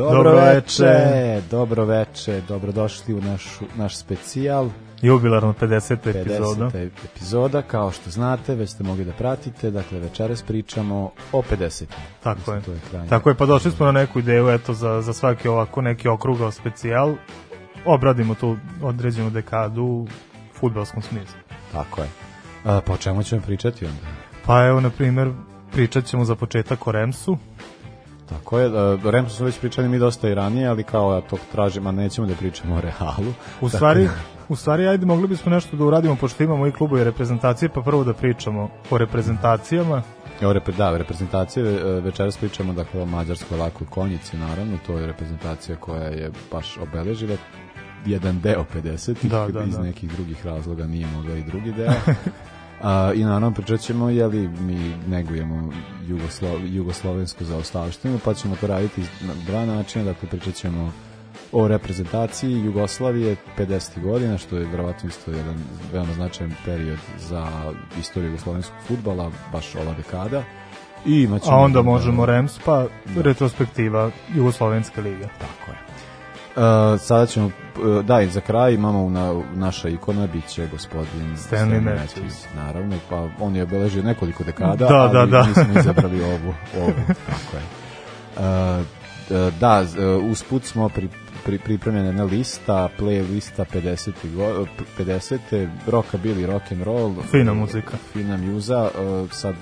Dobro veče, dobro veče, dobrodošli u našu, naš specijal. Jubilarno 50. epizoda. 50. epizoda, kao što znate, već ste mogli da pratite, dakle večeras pričamo o 50. Tako Mislim, je. To je krajnje. Tako je, pa došli smo na neku ideju, eto, za, za svaki ovako neki okrugao specijal. Obradimo tu određenu dekadu u futbalskom smislu. Tako je. A, po čemu ćemo pričati onda? Pa evo, na primjer, pričat ćemo za početak o Remsu. Tako je, a, Remsu smo već pričali mi dosta i ranije, ali kao ja to tražim, a nećemo da pričamo o Realu. U stvari, u stvari, ajde, mogli bismo nešto da uradimo, pošto imamo i klubove reprezentacije, pa prvo da pričamo o reprezentacijama. Evo, repre, da, reprezentacije, e, večeras pričamo dakle, o mađarskoj lakoj konjici, naravno, to je reprezentacija koja je baš obeležila jedan deo 50 Da, da, iz da. nekih drugih razloga nije mogao i drugi deo. A, I naravno pričat ćemo, jeli mi negujemo Jugoslo, jugoslovensku zaostavštinu, pa ćemo to raditi na dva načina, dakle pričat ćemo o reprezentaciji Jugoslavije 50. godina, što je verovatno isto jedan veoma značajan period za istoriju jugoslovenskog futbala, baš ova dekada. I imaćemo A onda da- možemo Rems, pa retrospektiva Jugoslovenske lige. Tako je. Uh, sada ćemo, uh, da, i za kraj imamo na, naša ikona, bit će gospodin Stanley Matthews. Naravno, pa on je obeležio nekoliko dekada, Da, ali da, da. mi smo izabrali ovu, ovu, tako je. Uh, da, uh, usput smo pri, pri, pripremljena jedna lista, playlista 50. Go, 50. Rockabilly, rock and roll. Fina muzika. Fina mjuza, uh, sad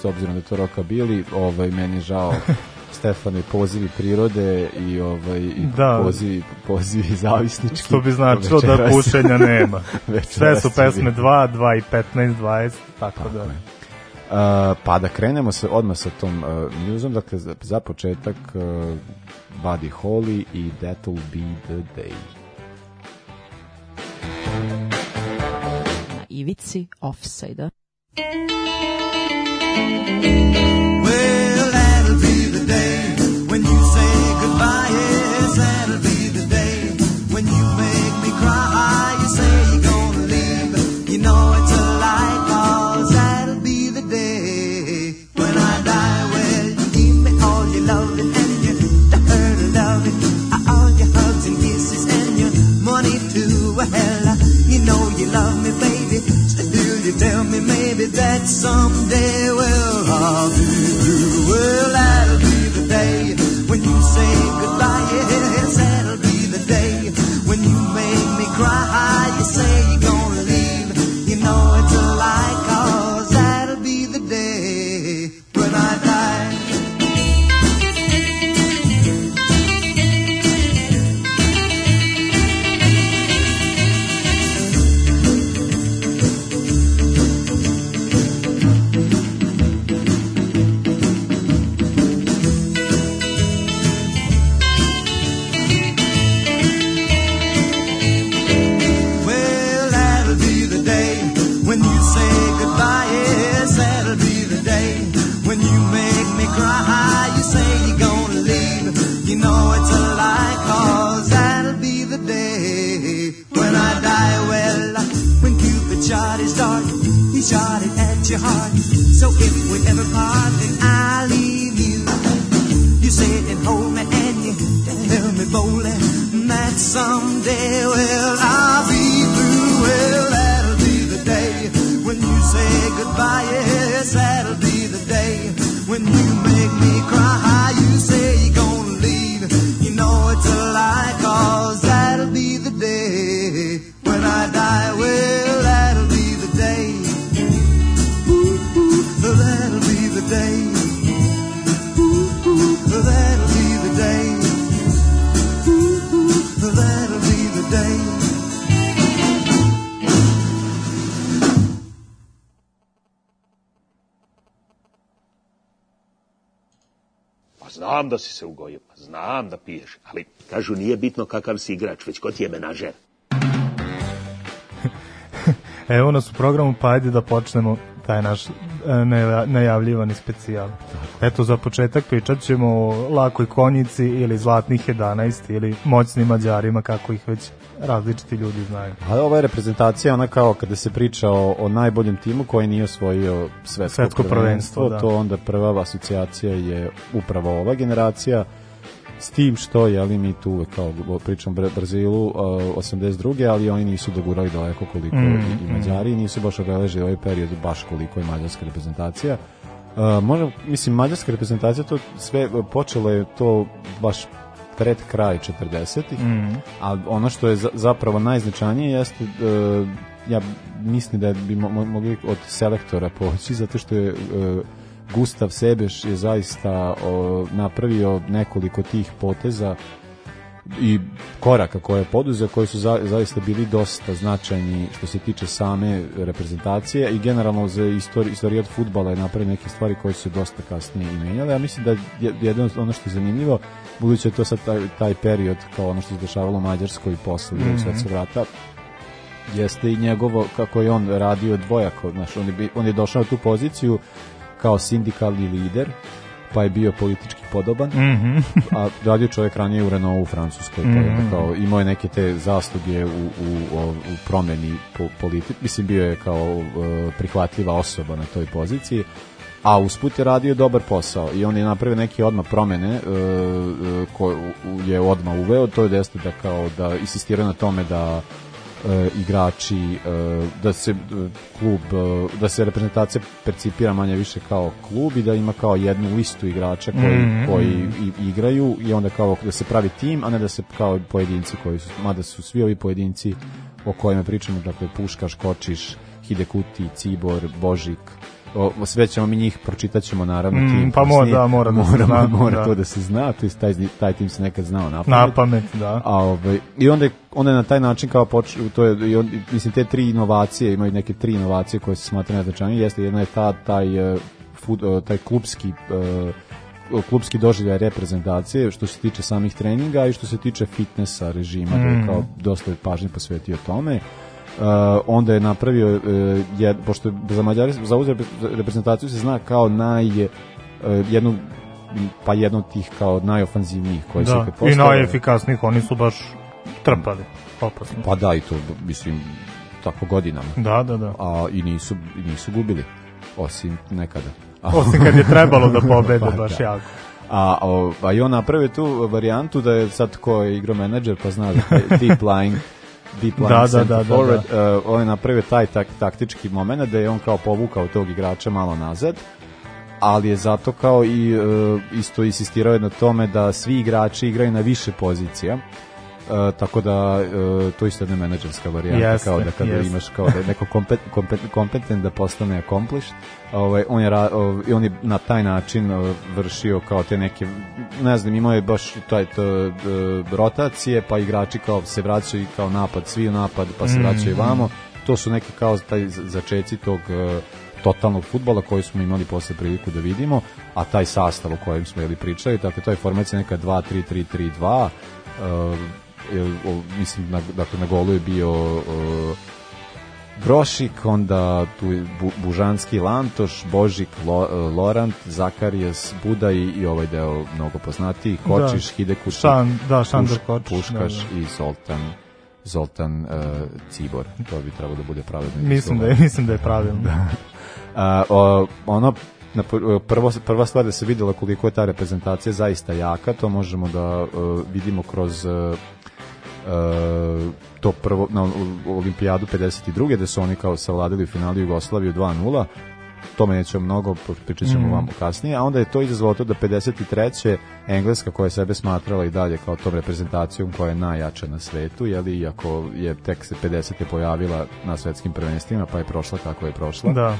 s obzirom da to rockabilly, ovaj, meni žao Stefane pozivi prirode i ovaj i Da. pozivi pozivi zavisnički. Što bi značilo da pušenja nema. Sve su pesme biti. 2, 2 i 15, 20, tako, Tako da. je. Uh, pa da krenemo se odmah sa tom uh, newsom, dakle za, za početak uh, Buddy Holly i That'll Be The Day. Na ivici offside-a. Well, that'll be the day that someday, well, I'll be through. Well, you need me. All you love me and you hurt and love me. I own your hugs and kisses and your money too. You know you love me, baby. Still you tell me maybe that'll will be the day cry. Shot it at your heart. So if we ever part, then I'll leave you. You sit and hold me and you tell me boldly that someday, well, I'll be through. Well, that'll be the day when you say goodbye. Yes, that'll be da si se ugojio, znam da piješ, ali kažu nije bitno kakav si igrač, već ko ti je menažer. Evo nas u programu, pa ajde da počnemo taj naš e, najavljivani specijal. Eto, za početak pričat ćemo o lakoj konjici ili zlatnih 11 ili moćnim mađarima, kako ih već različiti ljudi znaju. A ova je reprezentacija ona kao kada se priča o, o najboljem timu koji nije osvojio svetsko, Svetsko prvenstvo, da. to onda prva asocijacija je upravo ova generacija s tim što je ali mi tu uvek kao pričam Brazilu uh, 82. ali oni nisu dogurali daleko koliko Mm, i, i Mađari nisu baš obeležili ovaj period baš koliko je mađarska reprezentacija Uh, možda, mislim, mađarska reprezentacija to sve počelo je to baš pred kraj 40-ih, Mm. a ono što je za, zapravo najznačajnije jeste uh, ja mislim da bi mo- mogli od selektora poći zato što je uh, Gustav Sebeš je zaista o, napravio nekoliko tih poteza i koraka koje je poduzeo koji su za, zaista bili dosta značajni što se tiče same reprezentacije i generalno za istoriju od futbala je napravio neke stvari koje su dosta kasnije i menjale. Ja mislim da je jedno ono što je zanimljivo, budući da je to sad taj, taj period kao ono što se dešavalo u Mađarskoj posle drugog Mhm. svetskog rata, jeste i njegovo, kako je on radio dvojako, znaš, on je, on je došao na tu poziciju kao sindikalni lider, pa je bio politički podoban, Mhm. a radio čovjek ranije u Renault u Francuskoj, Mhm. onda kao imao je neke te zasluge u, u, u, promeni po, politi, mislim bio je kao e, prihvatljiva osoba na toj poziciji, a usput je radio dobar posao i on je napravio neke odmah promene e, e, koje je odmah uveo, to je da da kao da insistirao na tome da igrači e, da se e, klub e, da se reprezentacija percipira manje više kao klub i da ima kao jednu listu igrača koji, Mhm. koji i, igraju i onda kao da se pravi tim, a ne da se kao pojedinci koji su, mada su svi ovi pojedinci o kojima pričamo, dakle Puškaš, Kočiš, Hidekuti, Cibor, Božik, o, sve ćemo mi njih, pročitat ćemo naravno Mm, tim. pa mora, da, mora da mora, zna, mora da. to da se zna, to jest taj, taj tim se nekad znao na Na pamet, da. a ovaj i onda je, onda je na taj način kao poč, to je i on, mislim te tri inovacije imaju neke tri inovacije koje se smatraju najznačajnije jeste jedna je ta taj uh, fut, uh, taj klubski uh, klubski doživljaj reprezentacije što se tiče samih treninga i što se tiče fitnessa režima da je Mm. kao dosta je pažnje posvetio tome Uh, onda je napravio uh, je, pošto je za Mađari za repre- reprezentaciju se zna kao naj uh, jednu pa jedno od tih kao najofanzivnijih koji se Da, ikad i najefikasnijih, oni su baš trpali, opasno. Pa da, i to, mislim, tako godinama. Da, da, da. A i nisu, i nisu gubili, osim nekada. A, Osim kad je trebalo da pobede Pa baš da. jako. a, o, a i on napravio tu varijantu da je sad ko je igro menadžer, pa zna da taj deep lying deep line Da, da, center da, da, forward, uh, on je napravio taj tak, taktički moment da je on kao povukao tog igrača malo nazad, ali je zato kao i uh, isto insistirao je na tome da svi igrači igraju na više pozicija. Uh, tako da uh, to je isto jedna menadžerska varijanta Jeste, kao da kada jeste. imaš kao da je neko kompet, kompet, kompetent da postane accomplished ovaj on je ovaj, on je na taj način vršio kao te neke ne znam imao je baš taj to, rotacije pa igrači kao se vraćaju kao napad svi u napad pa se Mm. vraćaju vamo to su neki kao taj začeci tog eh, totalnog futbola koji smo imali posle priliku da vidimo, a taj sastav o kojem smo jeli pričali, dakle to je formacija neka 2-3-3-3-2, uh, jel, o, mislim, na, dakle na golu je bio uh, Brošik, onda tu je Bu, Bužanski Lantoš, Božik, Lo, Lorant, Zakarijas, Buda i, i ovaj deo mnogo poznatiji, Kočiš, Da. Hidekuti, Šan, da, Šandor Puš- Kočić, Puškaš da, i Zoltan Zoltan uh, Cibor, to bi trebalo da bude pravedno. Mislim da je, mislim da je pravilno. A, o, ono na pr- prvo, prva stvar da se videla koliko je ta reprezentacija zaista jaka, to možemo da uh, vidimo kroz uh, to prvo na olimpijadu 52. da su oni kao savladali u finalu Jugoslaviju 2:0 tome nećemo mnogo, pričat ćemo Mm. vam kasnije, a onda je to izazvalo to da 53. Engleska koja je sebe smatrala i dalje kao tom reprezentacijom koja je najjača na svetu, jeli, iako je tek se 50. pojavila na svetskim prvenstvima, pa je prošla kako je prošla Da.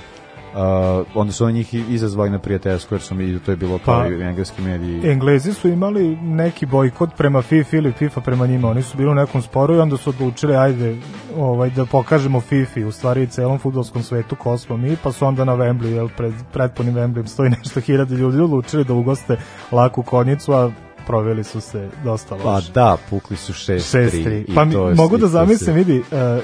Uh, onda su oni njih izazvali na prijateljsko, jer su mi, to je bilo kao Pa, i engleski mediji. Englezi su imali neki bojkot prema FIFA ili FIFA prema njima. Oni su bili u nekom sporu i onda su odlučili ajde ovaj, da pokažemo FIFA u stvari celom futbolskom svetu ko smo mi, pa su onda na Wembley, jel, pred, pretpunim Wembleyem stoji nešto hiljada ljudi, odlučili da ugoste laku konjicu, a proveli su se dosta Pa loše. da, pukli su 6-3. 6-3. i Pa mi, mogu da zamislim, vidi, uh,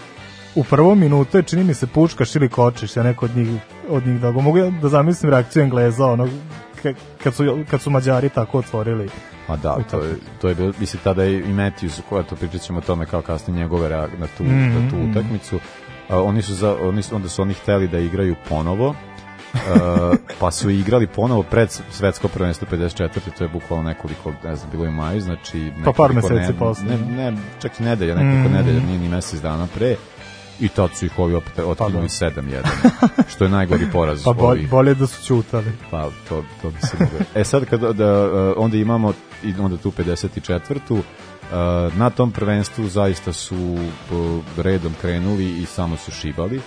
u prvom minutu je čini mi se Pučkaš ili Kočiš, ja neko od njih, od njih da mogu ja da zamislim reakciju Engleza, ono, ka- kad su, kad su Mađari tako otvorili. Ma da, to je, to je bilo, mislim, tada je i Matthews, koja to pričat ćemo o tome kao kasnije njegove na tu, Mhm, na tu utakmicu. A, oni su za, oni, su- onda su oni hteli da igraju ponovo, Uh, pa su igrali ponovo pred svetsko prvenstvo 54. To je bukvalno nekoliko, ne znam, bilo je u maju, znači... Pa par meseci ne- posle. Ne, ne, čak i nedelja, nekoliko Mm. nedelja, nije ni mesec dana pre. I tad su ih ovi opet otkinuli da. 7-1, što je najgori poraz Pa bolje, bolje da su ćutali. Pa to, to bi se moglo. E sad kad da, uh, onda imamo onda tu 54. Uh, na tom prvenstvu zaista su uh, redom krenuli i samo su šibali.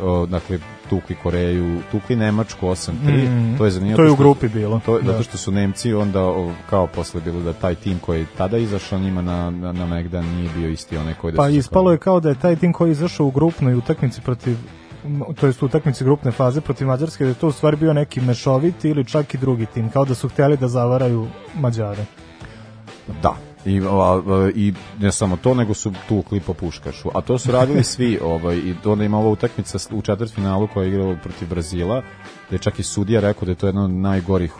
Uh, dakle, tukli Koreju, tukli Nemačku 8-3. Mm. To je zanimljivo. To je u grupi bilo. To, Da. Zato što su Nemci onda o, kao posle bilo da taj tim koji je tada izašao njima na, na, na Megdan nije bio isti onaj koji da Pa ispalo je kao da je taj tim koji je izašao u grupnoj utakmici protiv to jest u utakmici grupne faze protiv Mađarske da je to u stvari bio neki mešoviti ili čak i drugi tim, kao da su htjeli da zavaraju Mađare. Da. I, a, a, I ne samo to, nego su tukli po puškašu. A to su radili svi. Ovaj, I onda ima ova utakmica u četvrtfinalu koja je igrala protiv Brazila, da je čak i sudija rekao da je to jedna od najgorih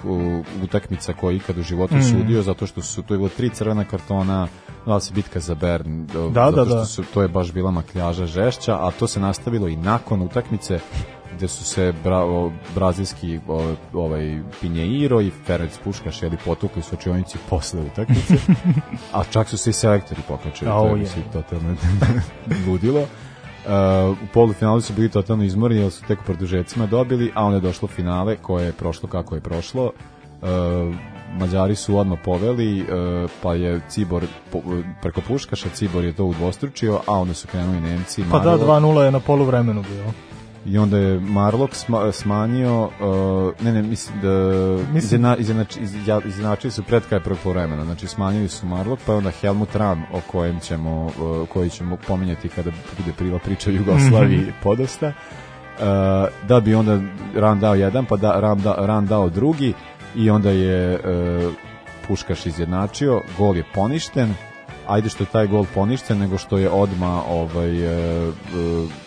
utakmica koja je ikad u životu Mm. sudio, zato što su, to je bilo tri crvena kartona, da se bitka za Bern, da, Da, zato da, što. Su, to je baš bila makljaža žešća, a to se nastavilo i nakon utakmice gde su se bra, o, brazilski o, ovaj Pinheiro i Ferenc Puškaš jeli potukli su učionici posle utakmice a čak su se i selektori pokačili Au, to je totalno ludilo Uh, u polufinalu su bili totalno izmorni jer su tek u produžecima dobili, a onda je došlo finale koje je prošlo kako je prošlo. Uh, Mađari su odmah poveli, uh, pa je Cibor po, preko Puškaša Cibor je to udvostručio, a onda su krenuli Nemci. Pa da, Marlo- 2-0 je na poluvremenu bilo. I onda je Marlok sma, smanjio uh, ne ne mislim da izjedna, izjednač, izja- izjednačili su pred kraj prvog vremena znači smanjili su Marlok pa onda Helmut Ram o kojem ćemo uh, koji ćemo pominjati kada bude prila priča o Jugoslaviji Mhm. podosta uh, da bi onda Ram dao jedan pa da, Ram, da, Ram dao drugi i onda je uh, Puškaš izjednačio gol je poništen ajde što je taj gol poništen nego što je odma ovaj e, e,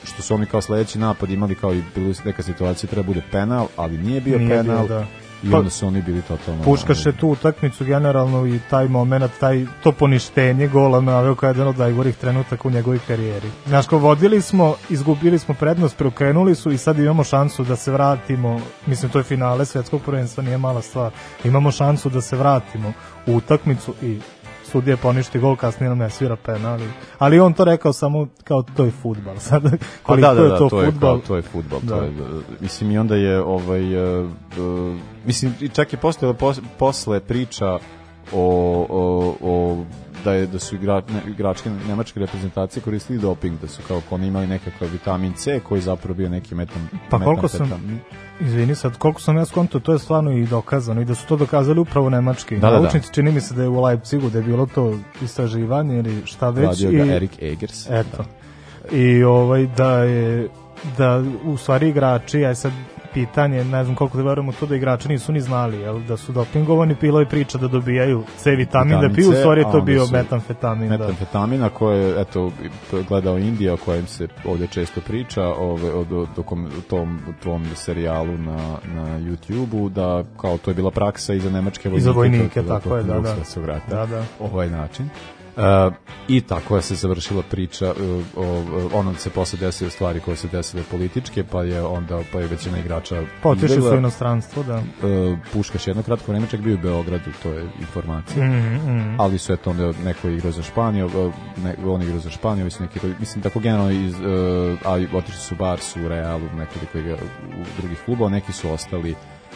što su oni kao sledeći napad imali kao i bilo neka situacija treba bude penal ali nije bio Nije bio, penal da. i Pa- onda su oni bili totalno Puškaš je tu utakmicu generalno i taj moment, taj, to poništenje gola naveo kao jedan od najgorih trenutaka u njegovoj karijeri. Znaš, kao vodili smo, izgubili smo prednost, preokrenuli su i sad imamo šansu da se vratimo, mislim to je finale svetskog prvenstva, nije mala stvar, imamo šansu da se vratimo u utakmicu i sudije poništi gol, kasnije nam ne svira penal. Ali on to rekao samo kao to je futbal. Sad, Pa koliko da, da, je da, to, to je futbal, kao, to je fudbal, Da. to je, mislim i onda je ovaj e, mislim i čak je postojala pos, posle priča o, o, o da je da su igra, ne, igračke nemačke reprezentacije koristili doping, da su kao oni imali nekakav vitamin C koji zapravo bio neki metan Pa koliko sam-. Izvini sad, koliko sam ja skonto, to je stvarno i dokazano i da su to dokazali upravo nemački. Da, da, da. Naučnici čini mi se da je u Leipzigu, da je bilo to istraživanje ili šta već. Radio i, ga Erik Egers. Eto. I ovaj, da je, da u stvari igrači, aj sad pitanje, ne znam koliko da verujemo to da igrači nisu ni znali, jel, da su dopingovani, bilo je priča da dobijaju C vitamin, Vitamin da piju, C, stvari je to bio metamfetamin. Da. metamfetamina koje eto gledao Indija o kojem se ovdje često priča ove o dokom, o tom tom serijalu na na YouTubeu da kao to je bila praksa i za nemačke I za vojnike, tako je, da, da. Svjetskog rata. Da, da. ovaj način I tako je se završila priča uh, o, o ono se posle desile stvari koje se desile političke, pa je onda pa je većina igrača Pa otišli su u inostranstvo, da. Uh, Puškaš jedno kratko vreme čak bio u Beogradu, to je informacija Mm, mm. ali su eto onda neko igrao za Španiju, uh, ne, on igrao za Španiju, su neki, mislim tako generalno iz, a otišli su Barsu, u Realu, nekoliko igra u drugih klubova, neki su ostali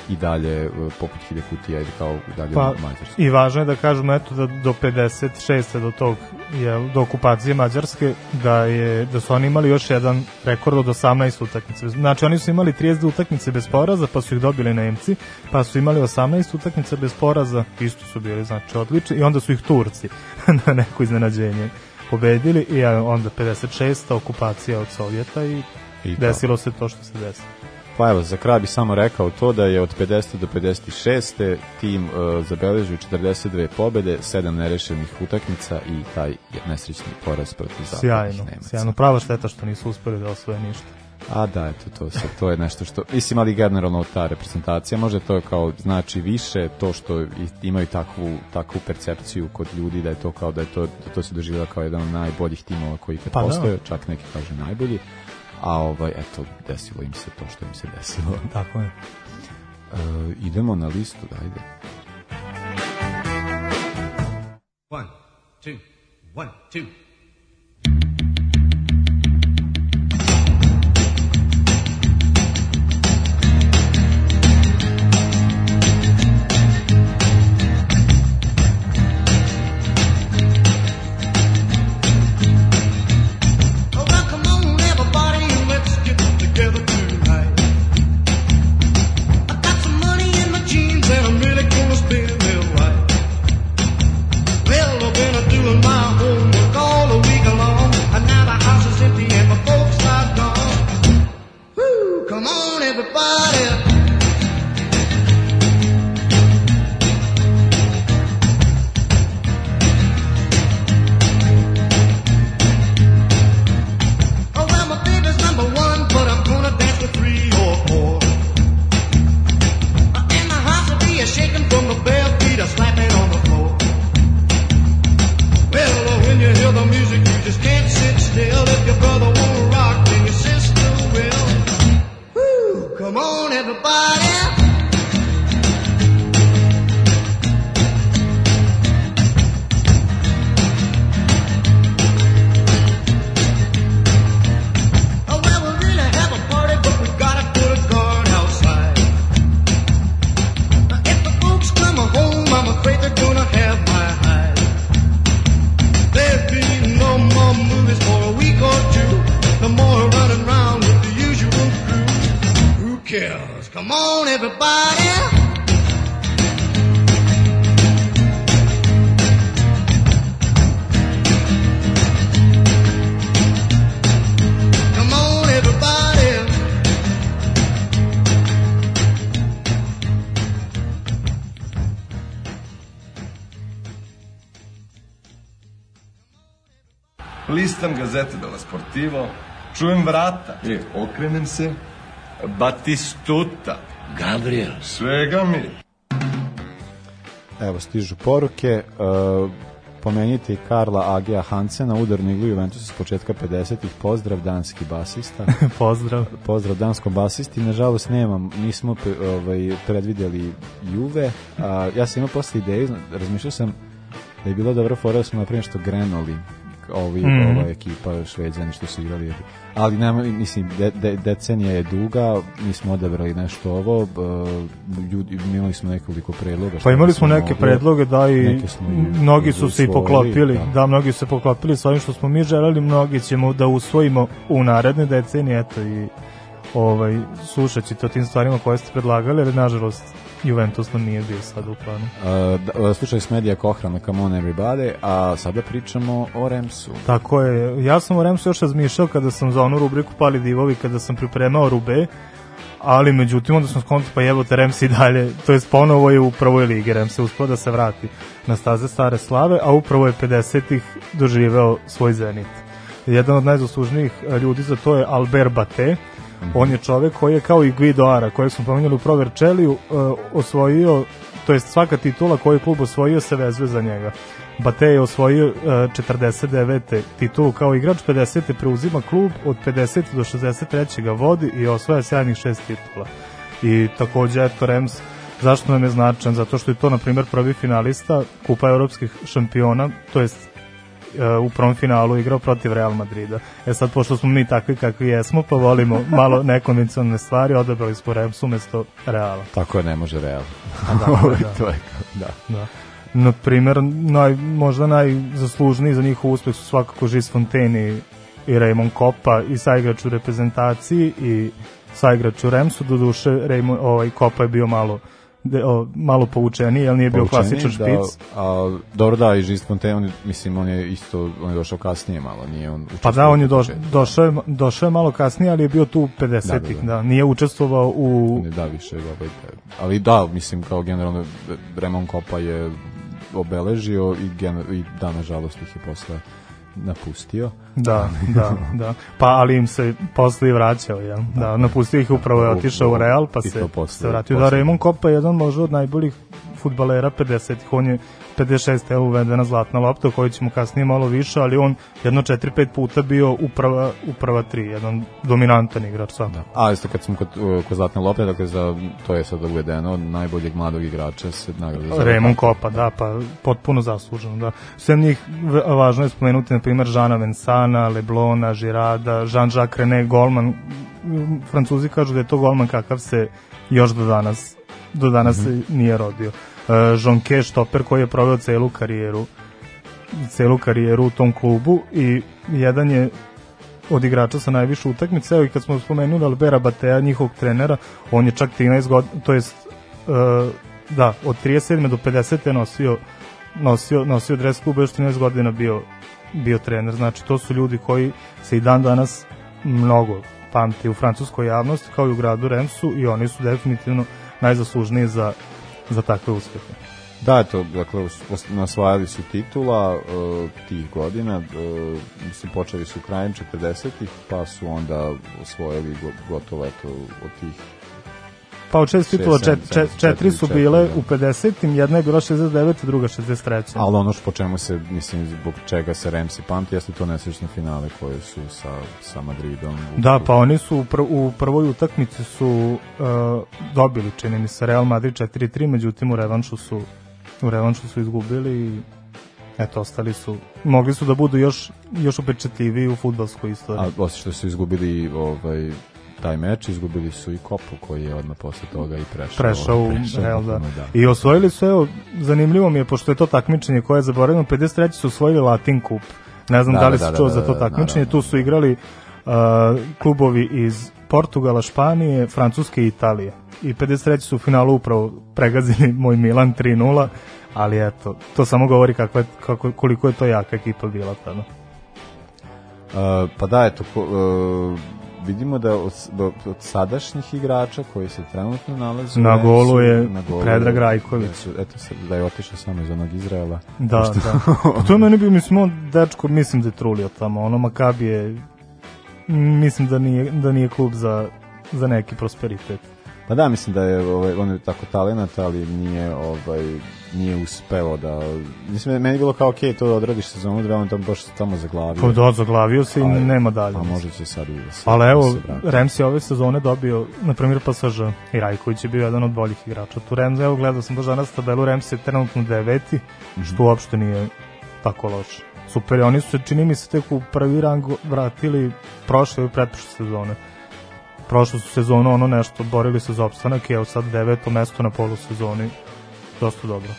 i dalje uh, poput Hilje Kutija ili kao i dalje Pa, Mađarska. I važno je da kažemo eto da do 56. do tog je do okupacije Mađarske da je da su oni imali još jedan rekord od 18 utakmica. Znači oni su imali 32 utakmice bez poraza, pa su ih dobili Nemci, pa su imali 18 utakmica bez poraza, isto su bili znači odlični i onda su ih Turci na neko iznenađenje pobedili i onda 56. okupacija od Sovjeta i, I to. desilo se to što se desilo. Pa evo, za kraj bi samo rekao to da je od 50. do 56. tim uh, zabeležio 42 pobede, 7 nerešenih utakmica i taj nesrećni poraz protiv zapadnih Sjajno, Nemaca. sjajno. Prava šteta što nisu uspeli da osvoje ništa. A da, eto, to, se, to je nešto što, mislim, ali generalno ta reprezentacija, možda to kao znači više to što imaju takvu, takvu percepciju kod ljudi da je to kao da je to, da to se doživljava kao jedan od najboljih timova koji Pa da. postoje, čak neki kažu najbolji, a ovaj, eto, desilo im se to što im se desilo. Tako je. E, idemo na listu, dajde. One, two, one, two. Vrata. E, okrenem se, Batistuta. Gabriel. Svega mi. Evo, stižu poruke. Uh, pomenite i Karla Agija Hansena, udarnu iglu Juventusa s početka 50-ih. Pozdrav, danski basista. Pozdrav. Pozdrav danskom basisti. Nažalost, nemam, nismo pe- ovaj, predvidjeli Juve. A, ja sam imao posle ideju, zna- razmišljao sam da je bilo dobro fora da smo napravo što grenuli ovi, Mhm. ova ekipa šveđani što su igrali ali nema, mislim, de, de, decenija je duga mi smo odabrali nešto ovo ljudi, imali smo nekoliko predloga Pa imali smo neke moglo. predloge da i smo mnogi su se i poklopili, da. da. mnogi su se poklopili sa ovim što smo mi želeli, mnogi ćemo da usvojimo u naredne decenije, eto i ovaj, slušat ćete o tim stvarima koje ste predlagali, ali nažalost Juventus nam nije bio sad u planu. Uh, da, slušali smo Medija Kohrana, Come on everybody, a sada pričamo o Remsu. Tako je, ja sam o Remsu još razmišljao kada sam za onu rubriku Pali divovi, kada sam pripremao Rube, ali međutim onda sam skonto pa jebote Rems i dalje, to jest ponovo je u prvoj ligi, Rems je uspio da se vrati na staze stare slave, a upravo je 50-ih doživeo svoj zenit. Jedan od najzaslužnijih ljudi za to je Albert Bate, on je čovek koji je kao i Guido Ara, kojeg smo pomenuli u Proverčeliju, e, osvojio, to jest svaka titula koju je klub osvojio se vezuje za njega. Bate je osvojio e, 49. titulu kao igrač, 50. preuzima klub, od 50. do 63. ga vodi i osvaja sjajnih šest titula. I takođe, eto, Rems, zašto nam je značan? Zato što je to, na primjer, prvi finalista Kupa evropskih šampiona, to jest uh, u prvom finalu igrao protiv Real Madrida. E sad, pošto smo mi takvi kakvi jesmo, pa volimo malo nekonvencionalne stvari, odabrali smo Remsu umesto Reala. Tako je, ne može realno. A da, da. to je, da. Da. Na primer, naj, možda najzaslužniji za njihov uspeh su svakako Gis Fontaine i, Raymond Kopa i saigrač u reprezentaciji i saigrač u Remsu, do duše Raymond, ovaj, Kopa je bio malo de, o, malo povučeniji, jer nije bio klasičan špic. Da, a, dobro da, i Žist Fontaine, on, mislim, on je isto, on je došao kasnije malo, nije on Pa da, on je doš, došao, je, došao je malo kasnije, ali je bio tu u 50-ih, Da, da, da, da. Nije učestvovao u... On je da više ovaj, ali da, mislim kao generalno Remon Kopa je obeležio i, gener, i da, nažalost ih je posle napustio. Da, da, da. Pa ali im se posle i vraćao, jel? Da, napustio ih upravo je otišao u Real, pa se, posle- se vratio. Da, posle. Raymond Kopa je jedan možda od najboljih futbalera 50-ih. On je 56 evo uvedena zlatna lopta, o kojoj ćemo kasnije malo više, ali on jedno 4-5 puta bio uprava, uprava 3, jedan dominantan igrač sam. Da. A isto kad smo kod, kod Zlatne lopte, dakle za, to je sad uvedeno, najboljeg mladog igrača se nagrada za Raymond Kopa, da, pa potpuno zasluženo, da. Sve njih važno je spomenuti, na primjer, Žana Vensana, Leblona, Žirada, Jean-Jacques René, golman. Mm, Francuzi kažu da je to golman kakav se još do danas do danas Mhm. se nije rodio. Jonke štoper koji je proveo celu karijeru celu karijeru u tom klubu i jedan je od igrača sa najviše utakmice, i kad smo spomenuli Albera Batea, njihovog trenera, on je čak 13 godina, to jest uh, da, od 37. do 50. je nosio nosio, nosio dres kluba, još 13 godina bio, bio trener. Znači, to su ljudi koji se i dan danas mnogo pamti u francuskoj javnosti, kao i u gradu Remsu, i oni su definitivno najzaslužniji za, za takve uspehe. Da, eto, dakle, nasvajali su titula uh, tih godina, uh, mislim, počeli su krajem 40-ih, pa su onda osvojili go, gotovo, eto, od tih Pa od šest titula, čet, čet, četiri su bile da. u 50-im, jedna je bila 69, druga 63. Ali ono što po čemu se, mislim, zbog čega se Remsi pamti, jeste to nesrećne finale koje su sa, sa Madridom. u- Da, pa oni su u, pr u prvoj utakmici su uh, dobili, čini mi se, Real Madrid 4-3, međutim u revanšu su u revanšu su izgubili i eto, ostali su, mogli su da budu još, još upečetljiviji u futbalskoj istoriji. A osim što su izgubili ovaj, taj meč, izgubili su i Kopu koji je odmah posle toga i prešao. prešao prešao Real, da. bukvalno, I osvojili su, evo, zanimljivo mi je, pošto je to takmičenje koje je zaboravljeno, 53. su osvojili Latin Cup. Ne znam Da, da, li da, se da, čuo da, za to da, takmičenje, naravno. tu su igrali uh, klubovi iz Portugala, Španije, Francuske i Italije. I 53. su u finalu upravo pregazili moj Milan 3-0, ali eto, to samo govori kakva je, kako, koliko je to jaka ekipa bila tada. Uh, pa da, eto, ko, uh, vidimo da od, od sadašnjih igrača koji se trenutno nalaze Na golu je na golu Predrag Rajković. da su- Eto, sad, da je otišao samo iz onog Izraela. Da, Pošto- da. Pa to je meni bio, mislim, on dečko, mislim da je trulio tamo. Ono, Makabi je, mislim da nije, da nije klub za, za neki prosperitet. Pa da, mislim da je ovaj, on je tako talenat, ali nije ovaj nije uspeo da mislim meni je bilo kao okej to da odradiš sezonu dve on tamo baš tamo zaglavio. Pa da, zaglavio se i Ali- nema dalje. A mislim. možda će sad i da se. Ali da evo, se vrati. Rems je ove sezone dobio, na primjer, PSG i Rajković je bio jedan od boljih igrača. Tu Rems, evo, gledao sam baš danas tabelu, Rems je trenutno deveti, Mhm. što uopšte nije tako loše. Super, oni su se, čini mi se, tek u prvi rang vratili prošle i pretprošle sezone. Prošlu sezonu ono nešto, borili se za opstanak i evo sad deveto mesto na polusezoni. Dosta dobro.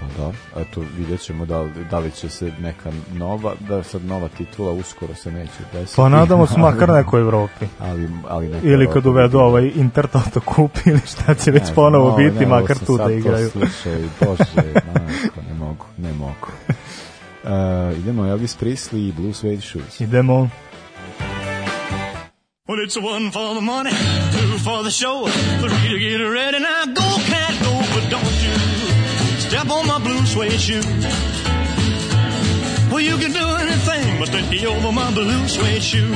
Pa da, eto vidjet ćemo da, da li će se neka nova, da sad nova titula uskoro se neće desiti. Pa nadamo se makar nekoj Evropi. ali, ali neka Ili kad uvedu ovaj Inter Toto kup ili šta će već Ne ponovo ovo, biti, ne, makar tu da igraju. To slušao i bože, majko, ne mogu, ne mogu. Uh, idemo Elvis Presley i Blue Suede Shoes. Idemo. Well, it's one for the money, two for the show, three to get ready. Now go, cat, go, step on my blue suede shoe. Well, you can do anything but take me over my blue suede shoe.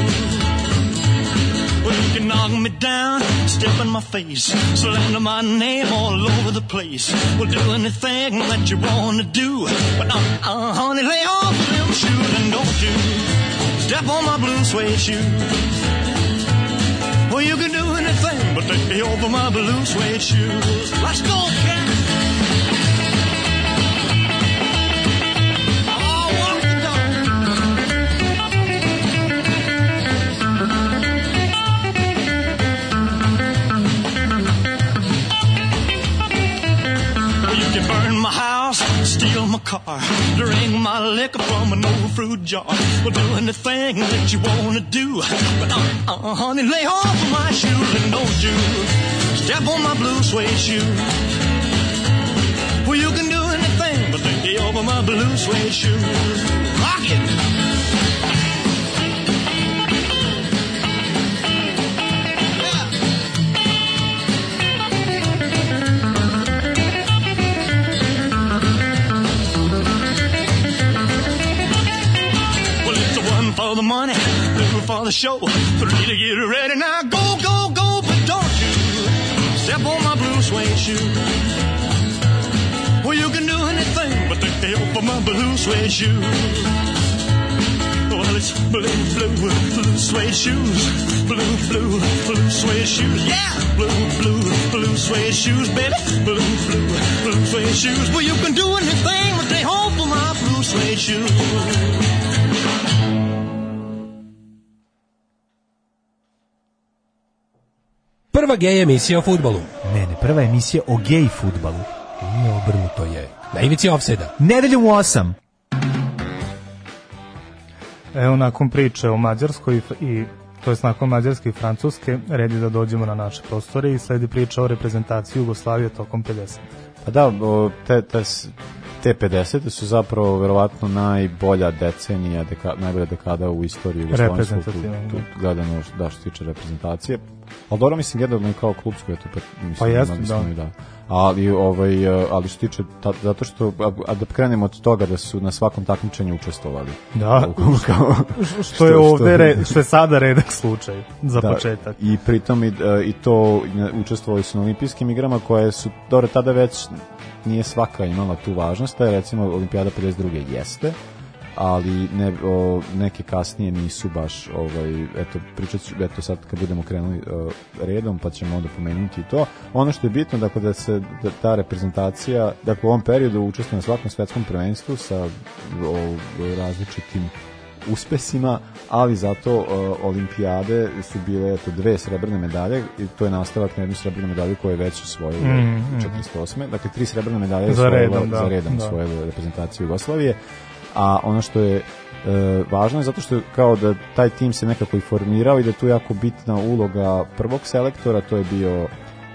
Well, you can knock me down, step in my face, slander my name all over the place. Well, do anything that you want to do. But, uh, uh, honey, lay off them shoes and don't you step on my blue suede shoe. Well, you can do anything but take me over my blue suede shoes. Let's go, cat. Steal my car, drink my liquor from an old fruit jar. Well, do anything that you wanna do. But uh, uh, honey, lay off of my shoes and don't you step on my blue suede shoe. Well, you can do anything but lay over my blue suede shoes. Rock it. For the money, two for the show, three to get ready. Now go, go, go, but don't you step on my blue suede shoe. Well, you can do anything but take the help of my blue suede shoe. Well, it's blue, blue, blue suede shoes. Blue, blue, blue suede shoes. Yeah! Blue, blue, blue suede shoes, baby. Blue, blue, blue suede shoes. Well, you can do anything but take hold of my blue suede shoes. Prva gej emisija o futbolu. Ne, ne, prva emisija o gej futbalu. Ne, obrnuto je. Na ivici offside-a. Nedeljom u 8. Evo nakon priče o Mađarskoj i to jest nakon Mađarske i Francuske, red je da dođemo na naše prostore i sledi priča o reprezentaciji Jugoslavije tokom 50. Pa da, te, te, te 50. su zapravo verovatno najbolja decenija, deka, najbolja dekada u istoriji tu, da. gledano da što se tiče reprezentacije. Ali dobro mislim i kao klubsko je to pa mislim Pa smo da. da. Ali ovaj eh, ali što tiče ta, zato što a, a da krenemo od toga da su na svakom takmičenju učestvovali. Da, Kao- kao- što je ovde, re, što je sada redak slučaj, za Da, početak. I pritom i, e, i to učestvovali su na olimpijskim igrama koje su, dobro, tada već nije svaka imala tu važnost, a recimo olimpijada 52. jeste, ali ne, o, neke kasnije nisu baš ovaj eto pričat ću eto sad kad budemo krenuli o, redom pa ćemo onda pomenuti to ono što je bitno dakle da se da ta reprezentacija dakle u ovom periodu učestvuje na svakom svetskom prvenstvu sa o, različitim uspesima, ali zato uh, olimpijade su bile eto dve srebrne medalje i to je nastavak na jednu srebrnu medalju koju je već osvojila Mm, mm, mm. 48. Dakle, tri srebrne medalje je Za osvojila- redom, da, za redom da. osvojila reprezentacija Jugoslavije. A ono što je e, važno je zato što kao da taj tim se nekako i formirao i da je tu jako bitna uloga prvog selektora, to je bio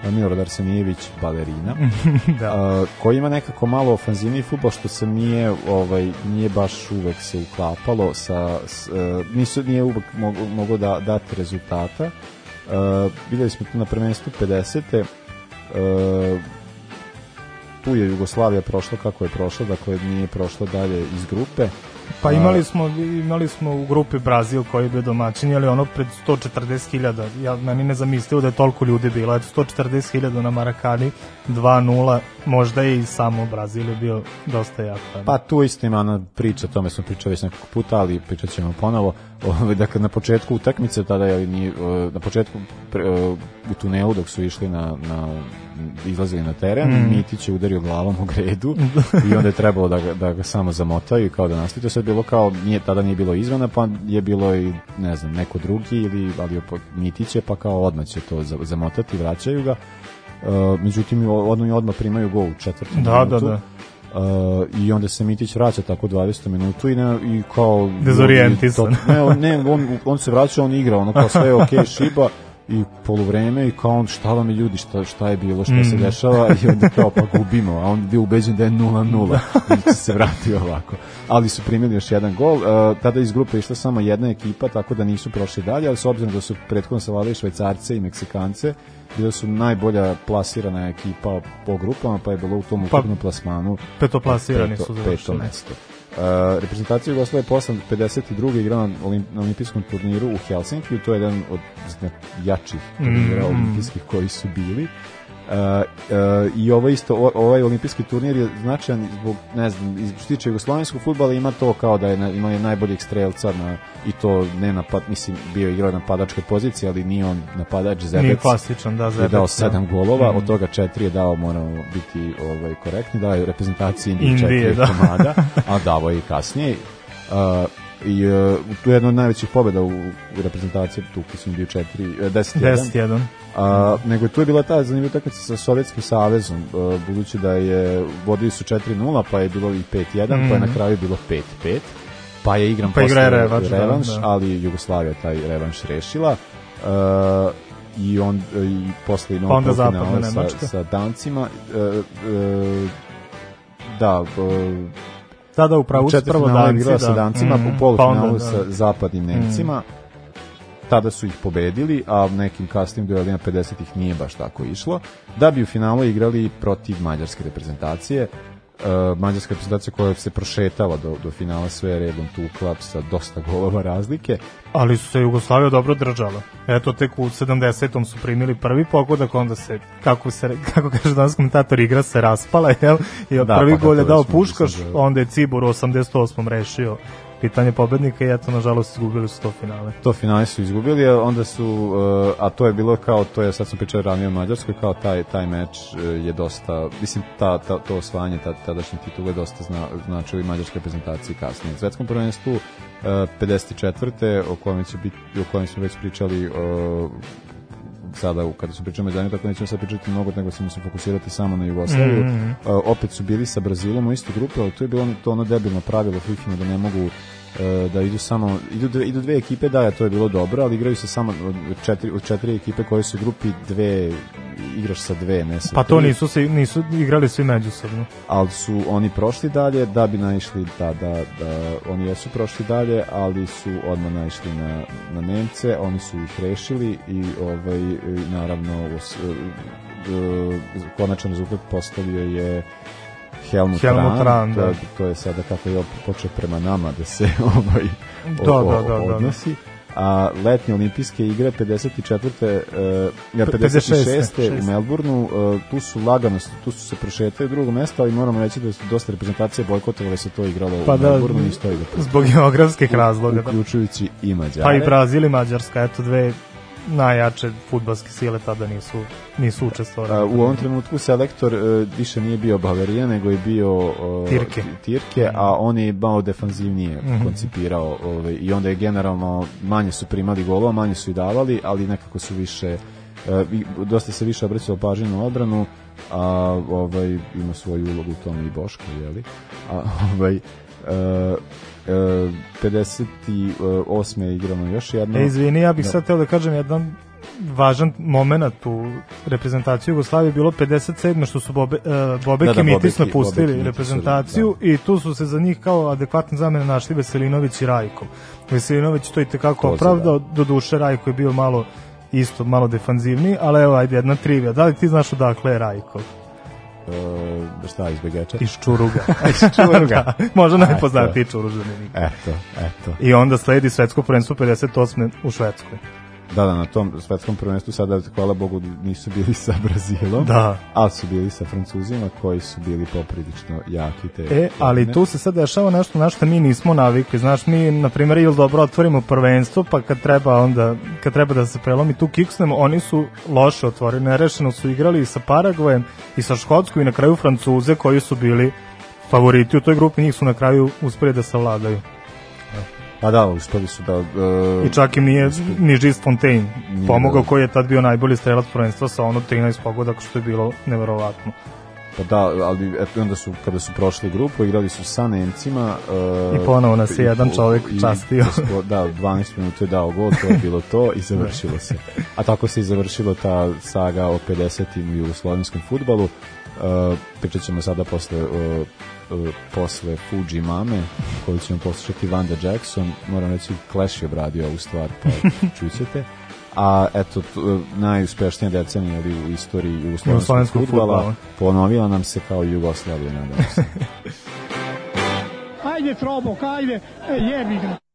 Milorad Arsenijević, balerina, Da. a, koji ima nekako malo ofanzivniji futbol što se nije ovaj nije baš uvek se uklapalo sa s, e, nisu nije uvek mogo, mogo da dati rezultata. E, videli smo to na prvenstvu 50. E, tu je Jugoslavija prošla kako je prošla, dakle nije prošla dalje iz grupe. Pa imali smo, imali smo u grupi Brazil koji je bio domaćin, ali ono pred 140.000, ja, meni ne zamislio da je toliko ljudi bilo, eto 140.000 na Marakani, 2-0, možda i samo Brazil je bio dosta jak. Pa tu isto ima ona priča, o tome smo pričali već nekoliko puta, ali pričat ćemo ponovo. Ovaj, dakle, na početku utakmice, tada je ni, eh, na početku pre- eh, u tunelu dok su išli na, na izlazili na teren, Mm. Mitić je udario glavom u gredu i onda je trebalo da ga, da ga samo zamotaju i kao da nastavi. To je sad bilo kao, nije, tada nije bilo izvana, pa je bilo i, ne znam, neko drugi ili ali opet Mitić je, pa kao odmah će to za- zamotati, vraćaju ga. Uh, međutim, odmah odmah primaju gol u četvrtom Da, da, minutu. da. Uh, i onda se Mitić vraća tako 20 minutu i, ne, i kao Dezorijentisan. ne, on, ne on, on se vraća on igra ono kao sve je okej šiba i poluvreme i kao on šta vam je ljudi šta, šta je bilo šta se Mm. dešava? I onda kao pa gubimo a on je bio ubeđen da je 0-0 i se vratiti ovako. Ali su primili još jedan gol. Uh, tada iz grupe išla samo jedna ekipa tako da nisu prošli dalje ali s obzirom da su prethodno savladali švajcarce i meksikance bile su najbolja plasirana ekipa po grupama pa je bilo u tom Pa, ukupnom plasmanu petoplasirani peto, su peto završili. mesto. Uh, reprezentacija Jugoslavije posle 52. igrala na, olim, na olimpijskom turniru u Helsinkiju, to je jedan od jačih turnira Mm. olimpijskih koji su bili. Uh, uh, i ovaj isto ovaj olimpijski turnir je značajan zbog ne znam što tiče jugoslovenskog fudbala ima to kao da je na, ima je najboljeg strelca na i to ne napad mislim bio je igrao napadačke pozicije ali nije on napadač Zebec Nije klasičan, da, je Zebec, dao da. sedam golova Mhm. od toga četiri je dao moramo biti ovaj korektni dao je reprezentaciji Indije četiri da. komada a davo je i kasnije uh, I uh, tu je jedna od najvećih pobjeda u, reprezentaciji, tu mislim bio 4, 10 10-1. A, nego tu je bila ta zanimljiva utakmica sa Sovjetskim savezom, uh, budući da je vodili su 4-0, pa je bilo i 5-1, pa je Mhm. na kraju bilo 5-5. Pa je igran Pa igra posle revanš, da, revanš da. ali Jugoslavija taj revanš rešila. Uh, i on i posle i Pa onda zapadna sa, sa Dancima uh, uh, da uh, Tada u pravu su prvo Danci, igrala da. sa Dancima, Mhm, u pa polufinalu da. sa zapadnim Nemcima. Tada su ih pobedili, a nekim kasnim duelima 50-ih nije baš tako išlo. Da bi u finalu igrali protiv mađarske reprezentacije. Uh, mađarska reprezentacija koja se prošetala do, do finala sve redom tukla sa dosta golova razlike. Ali su se Jugoslavija dobro držala. Eto, tek u 70. su primili prvi pogodak, onda se, kako, se, kako kaže danas komentator, igra se raspala, jel? I Da, prvi pa gol je dao Puškaš, da- onda je Cibor u 88. rešio pitanje pobednika i eto, nažalost, izgubili su to finale. To finale su izgubili, a onda su, uh, a to je bilo kao, to je, sad sam pričao ranije o Mađarskoj, kao taj, taj meč uh, je dosta, mislim, ta, ta, to osvajanje, ta, tadašnje titule dosta zna, značilo i mađarske reprezentacije kasnije. U svetskom prvenstvu uh, 54. o kojem, će biti, o kojem smo već pričali sada kada su pričali međanje, tako nećemo sad pričati mnogo, nego ćemo se fokusirati samo na Jugoslaviju. Mhm. Uh, opet su bili sa Brazilom u istoj grupi, ali to je bilo ono, to ono debilno pravilo FIFA da ne mogu da idu samo idu dve, idu dve ekipe da to je bilo dobro ali igraju se samo od četiri, od četiri ekipe koje su u grupi dve igraš sa dve ne sa Pa to tri nisu, se, nisu igrali svi međusobno. ali su oni prošli dalje da bi naišli da, da, da oni jesu prošli dalje ali su odmah naišli na, na Nemce oni su ih rešili i ovaj naravno us, e, e, konačan rezultat postavio je Helmut, Helmut Rahn, Rahn, to, da. to je sada kako je počeo prema nama da se ovaj Da, o- da, da, da, da. odnosi a letnje olimpijske igre 54. Uh, ja, P- 56. 56. u Melbourneu, uh, tu su lagano, tu su se prošetali drugo mesto, ali moramo reći da su dosta reprezentacije bojkotovale se to igralo Pa u da, Melbourneu i stoji da zbog geografskih razloga. Da. uključujući i Mađare. Pa i Brazil i Mađarska, eto dve najjače futbalske sile tada nisu, nisu učestvovali. U ovom trenutku selektor uh, više nije bio Bavarija, nego je bio uh, Tirke. Tirke, a on je malo defanzivnije Mhm. koncipirao ovaj, i onda je generalno manje su primali golova, manje su i davali, ali nekako su više uh, dosta se više obraćalo pažnje na odbranu, a ovaj ima svoju ulogu u tome i Boško, jeli? A ovaj uh, 58. je igrano još jedno. E, izvini, ja bih Da. sad teo da kažem jedan važan moment u reprezentaciji Jugoslavije bilo 57. što su Bobe, uh, Bobek Da, da, i Mitis napustili reprezentaciju i tu su se za njih kao adekvatne zamene našli Veselinović i Rajko. Veselinović to i tekako To opravdao, do duše Rajko je bio malo isto malo defanzivniji, ali evo ajde jedna trivija. Da li ti znaš odakle je Rajko? Uh, šta, iz Begeča? Iz Čuruga. iz Čuruga. da, možda najpoznatiji Čuružanin. Eto, eto. I onda sledi svetsko prvenstvo 58. u Švedskoj. Da, da, na tom svetskom prvenstvu sada, hvala Bogu, nisu bili sa Brazilom, Da. ali su bili sa Francuzima koji su bili poprilično jaki te E, ali tu se sad dešava nešto na što mi nismo navikli. Znaš, mi, na primjer, ili dobro otvorimo prvenstvo, pa kad treba onda, kad treba da se prelomi tu kiksnemo, oni su loše otvorili, nerešeno su igrali i sa Paragvajem i sa Škotskom i na kraju Francuze koji su bili favoriti u toj grupi, njih su na kraju uspeli da savladaju. Pa da, uspeli su da... Uh, I čak im nije ni Gilles Fontaine pomogao da- koji je tad bio najbolji strelac prvenstva sa ono 13 pogodaka što je bilo neverovatno. Pa da, ali eto, onda su, kada su prošli grupu, igrali su sa Nemcima. Uh, I ponovo nas je jedan čovek i- častio. Da, 12 minuta je dao gol, to je bilo to i završilo se. A tako se i završilo ta saga o 50. u jugoslovenskom futbalu. Uh, pričat ćemo sada posle uh, uh, posle Fuji Mame koju ćemo poslušati Vanda Jackson moram reći Clash je obradio ovu stvar pa čućete a eto t, uh, najuspešnija decenija ali u istoriji jugoslovenskog fudbala. ponovila nam se kao Jugoslavija nadam se Ajde, Trobok, ajde, e, jebi ga.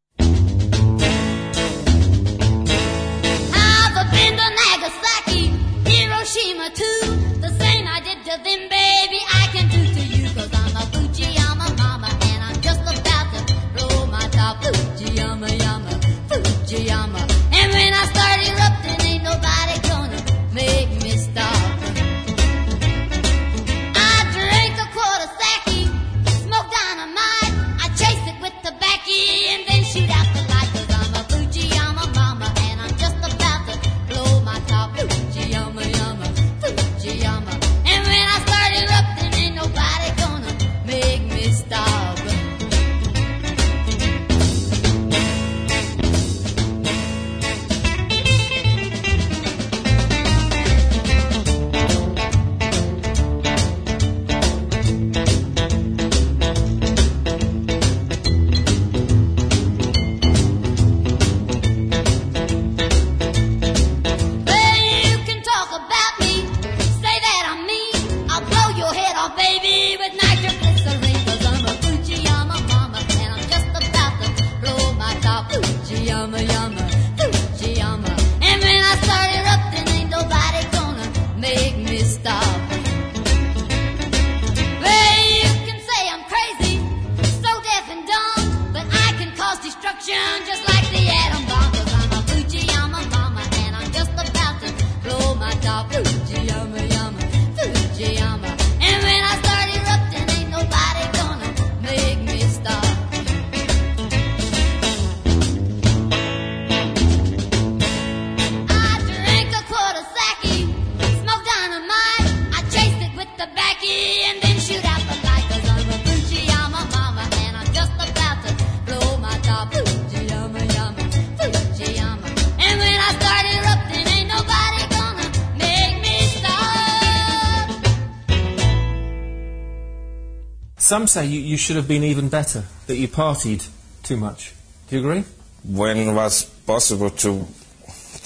Some say you, you should have been even better, that you partied too much. Do you agree? When it was possible to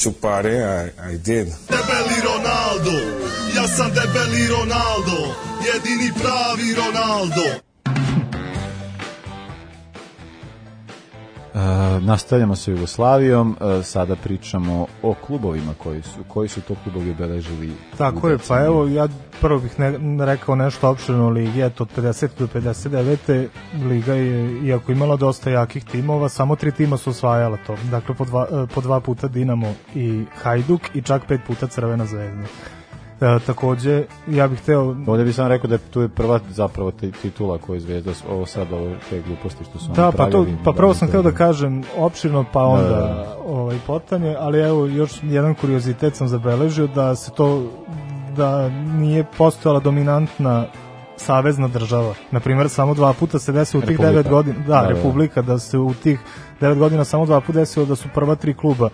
to party, I, I did. Debeli Ronaldo, ja sam debeli Ronaldo, jedini pravi Ronaldo. Nastavljamo sa Jugoslavijom, uh, sada pričamo o klubovima koji su, koji su to klubovi obeležili. Tako je, pa evo ja prvo bih ne, rekao nešto opširno o ligi, eto od 50 do 59. liga je, iako imala dosta jakih timova, samo tri tima su osvajala to, dakle po dva, eh, po dva puta Dinamo i Hajduk i čak pet puta Crvena zvezda. E, takođe, ja bih hteo... Ovdje bih sam rekao da je tu je prva zapravo ti- titula koju je Zvezda, ovo sad ovo te gluposti što su oni Da, pa, to, pa prvo sam to- hteo da kažem opširno, pa Da, onda da, da. ovaj potanje, ali evo još jedan kuriozitet sam zabeležio da se to da nije postojala dominantna savezna država. Na primjer, samo dva puta se desilo u tih Republika. devet godina, da, Da, da. Republika, da se u tih devet godina samo dva puta desilo da su prva tri kluba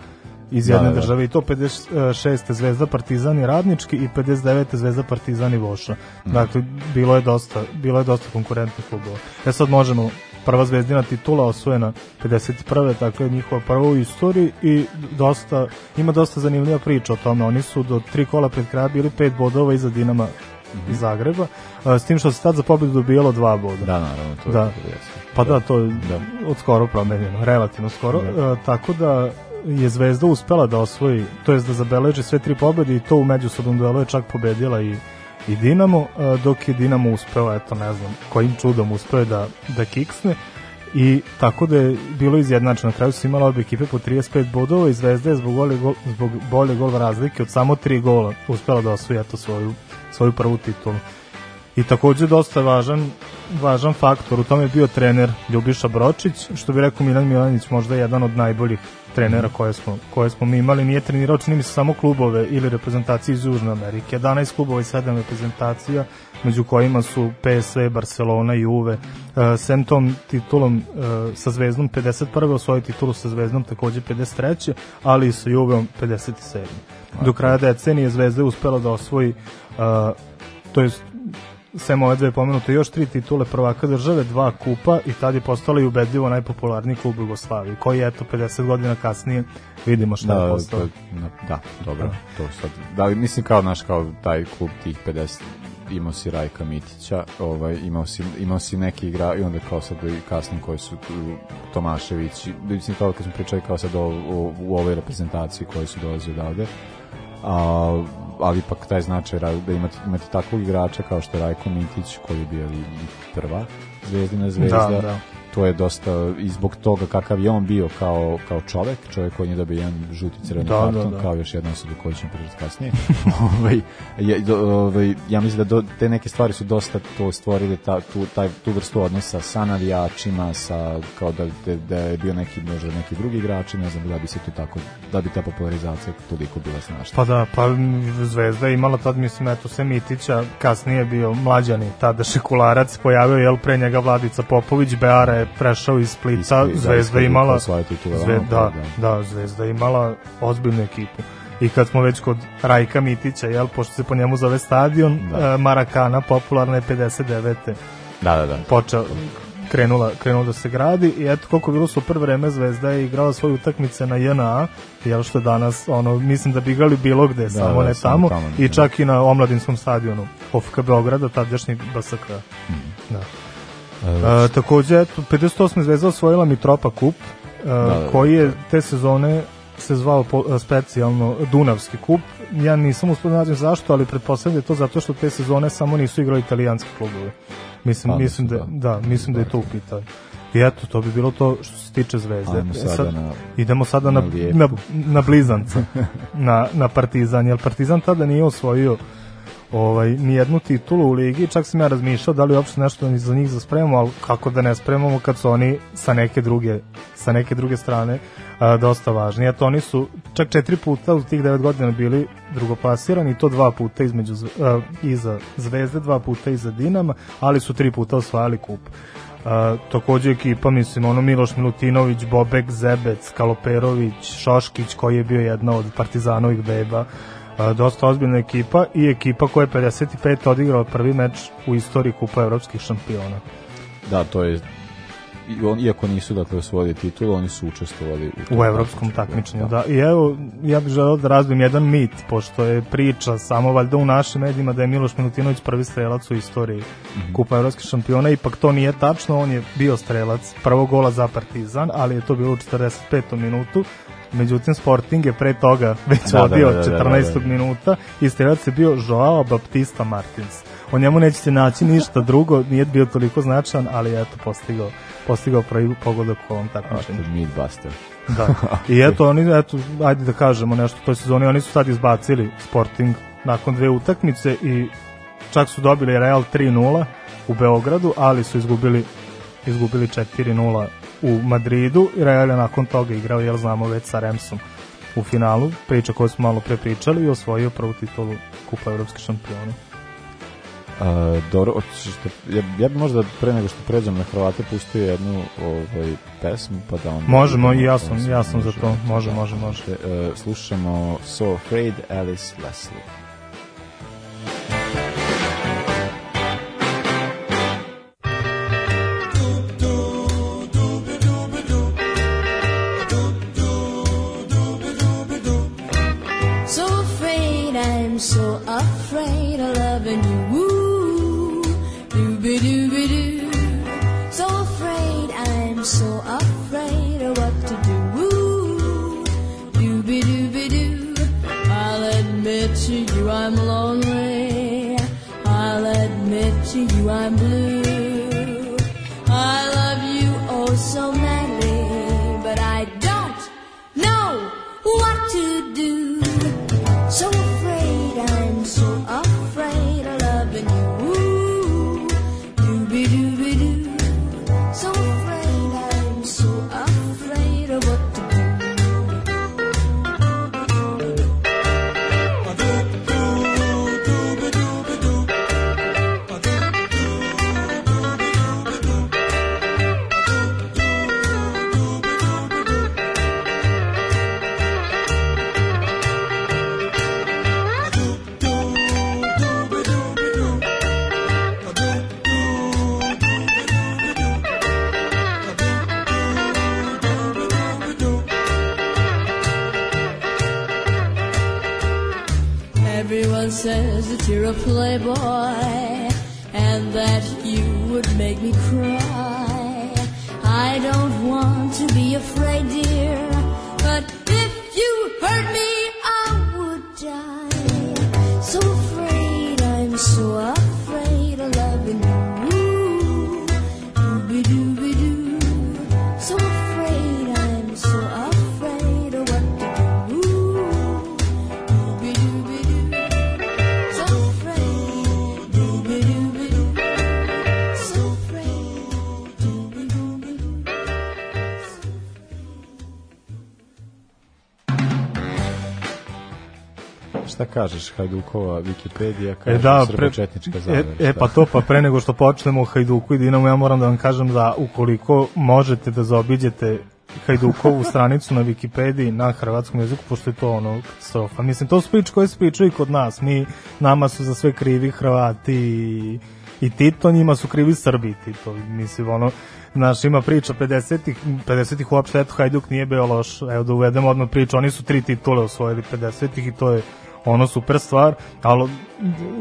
iz Da, jedne da, da. države i to 56. Zvezda Partizan i Radnički i 59. Zvezda Partizan i Voša. Mhm. Dakle, bilo je dosta, bilo je dosta konkurentnih klubova. E sad možemo prva zvezdina titula osvojena 51. dakle njihova prva u istoriji i dosta, ima dosta zanimljiva priča o tome. Oni su do tri kola pred kraja bili pet bodova iza Dinama iz Zagreba, s tim što se tad za pobedu dobijalo dva boda. Da, naravno, to je da. jeste. Pa da, Da. to je Da. od skoro promenjeno, relativno skoro. Da. E, tako da je Zvezda uspela da osvoji, to jest da zabeleži sve tri pobede i to u međusobnom duelu je čak pobedila i i Dinamo, e, dok je Dinamo uspeo, eto ne znam, kojim čudom uspeo da, da kiksne i tako da je bilo izjednačeno. Na kraju su imala obje ekipe po 35 bodova i Zvezda je zbog bolje, gol, zbog bolje gol razlike od samo tri gola uspela da osvoji eto svoju, svoju prvu titulu. I takođe dosta važan važan faktor, u tome je bio trener Ljubiša Bročić, što bi rekao Milan Milanić, možda jedan od najboljih trenera koje smo, koje smo mi imali. Nije trenirao, čini mi se, samo klubove ili reprezentacije iz Južne Amerike. 11 klubova i 7 reprezentacija, među kojima su PSV, Barcelona i Juve. E, sem tom titulom e, sa Zvezdom 51. osvoji titulu sa Zvezdom takođe 53. ali i sa Juveom 57. Do kraja decenije Zvezda je uspela da osvoji uh, to jest sem ove dve pomenute još tri titule prvaka države, dva kupa i tad je postala i ubedljivo najpopularniji klub u Jugoslaviji, koji eto 50 godina kasnije vidimo šta Da, je postao. na- da, dobro, to sad, da li, mislim kao naš, kao taj klub tih 50, imao si Rajka Mitića, ovaj, imao, si, imao si neki igra i onda kao sad i kasnije koji su Tomašević, mislim kao kad smo pričali kao sad o, o, u ovoj reprezentaciji koji su dolazili odavde, a, ali ipak taj značaj da imate, imate takvog igrača kao što je Rajko Mitić koji je bio i prva zvezdina zvezda Da, da. To je dosta i zbog toga kakav je on bio kao, kao čovek, čovek koji je dobio jedan žuti crveni Da, karton, da, da. kao još jedna osoba koju ćemo pričati kasnije. ovaj, je, do, ovaj, ja mislim da do, te neke stvari su dosta to stvorile ta, tu, taj, tu vrstu odnosa sa navijačima, sa, kao da, da, da je bio neki, možda neki drugi igrači, ne znam da bi se to tako, da bi ta popularizacija toliko bila snažna. Pa da, pa Zvezda je imala tad, mislim, eto, sve Mitića, kasnije je bio mlađani, tada Šekularac, pojavio, jel, pre njega Vladica Popović, Beara je prešao iz Splita, Iz da, Zvezda imala, Zve, da, da. da, Zvezda imala ozbiljnu ekipu. I kad smo već kod Rajka Mitića, jel, pošto se po njemu zove stadion, Da. e, Marakana, popularna je 59 Da, da, da. počeo krenula, krenula da se gradi i eto koliko bilo super vreme Zvezda je igrala svoje utakmice na JNA jel što danas ono mislim da bi igrali bilo gde samo da, ne samo tamo tamo, i da. čak i na omladinskom stadionu OFK Beograda tadašnji BSK da. E, takođe, eto, 58. zvezda osvojila Mitropa kup, e, da, koji je te sezone se zvao po, specijalno Dunavski kup. Ja nisam uspio da nađem zašto, ali pretpostavljam da je to zato što te sezone samo nisu igrali italijanski klubovi. Mislim, Pa, mislim da, mislim, da, mislim da je to u pitanju. I eto, to bi bilo to što se tiče zvezde. Ajmo E, sada na- idemo sada na, na na, na blizanca, na, na Partizan, jer Partizan tada nije osvojio ovaj, ni jednu titulu u ligi, čak sam ja razmišljao da li uopšte nešto ni za njih za spremamo, ali kako da ne spremamo kad su oni sa neke druge, sa neke druge strane a, dosta važni. Eto, oni su čak četiri puta u tih devet godina bili drugoplasirani, to dva puta između a, iza Zvezde, dva puta iza Dinama, ali su tri puta osvajali kup. Uh, takođe ekipa, mislim, ono Miloš Milutinović, Bobek, Zebec, Kaloperović, Šoškić, koji je bio jedna od partizanovih beba, a, dosta ozbiljna ekipa i ekipa koja je 55 odigrala prvi meč u istoriji Kupa evropskih šampiona. Da, to je i on, iako nisu dakle osvojili titulu, oni su učestvovali u, u evropskom takmičenju, da. I evo, ja bih želeo da razbijem jedan mit, pošto je priča samo valjda u našim medijima da je Miloš Milutinović prvi strelac u istoriji Mhm. Kupa evropskih šampiona, ipak to nije tačno, on je bio strelac prvog gola za Partizan, ali je to bilo u 45. minutu, međutim Sporting je pre toga već Da, da, odbio da, da, da, 14. da. minuta i strelac je bio Joao Baptista Martins. O njemu nećete naći ništa drugo, nije bio toliko značajan, ali je eto postigao, postigao prvi pogodak u ovom takmičenju. Midbuster. Da. I eto oni eto ajde da kažemo nešto u toj sezoni oni su sad izbacili Sporting nakon dve utakmice i čak su dobili Real 3:0 u Beogradu, ali su izgubili izgubili 4:0 u Madridu i Real je nakon toga igrao, jel znamo već sa Remsom u finalu, priča koju smo malo pre pričali i osvojio prvu titulu Kupa evropskih šampiona. Uh, dobro, što, ja, ja bi možda pre nego što pređem na Hrvate pustio jednu ovaj, pesmu, pa da onda... Možemo, i ja sam- ja sam za to. može, Može, da. može, može. Uh, slušamo So Afraid, Alice Leslie. So kažeš, Hajdukova Wikipedija kaže E da, pre, četnička e, zavera. e, pa to, pa pre nego što počnemo o Hajduku i Dinamo, ja moram da vam kažem da ukoliko možete da zaobiđete Hajdukovu stranicu na Wikipediji na hrvatskom jeziku, pošto je to ono katastrofa. Mislim, to su priče koje se pričaju i kod nas. Mi, nama su za sve krivi Hrvati i, i Tito, njima su krivi Srbi Tito. Mislim, ono, Znaš, ima priča 50-ih, 50-ih uopšte, eto, Hajduk nije bio loš, evo da uvedemo odmah priču, oni su tri titule osvojili 50-ih i to je ono super stvar, ali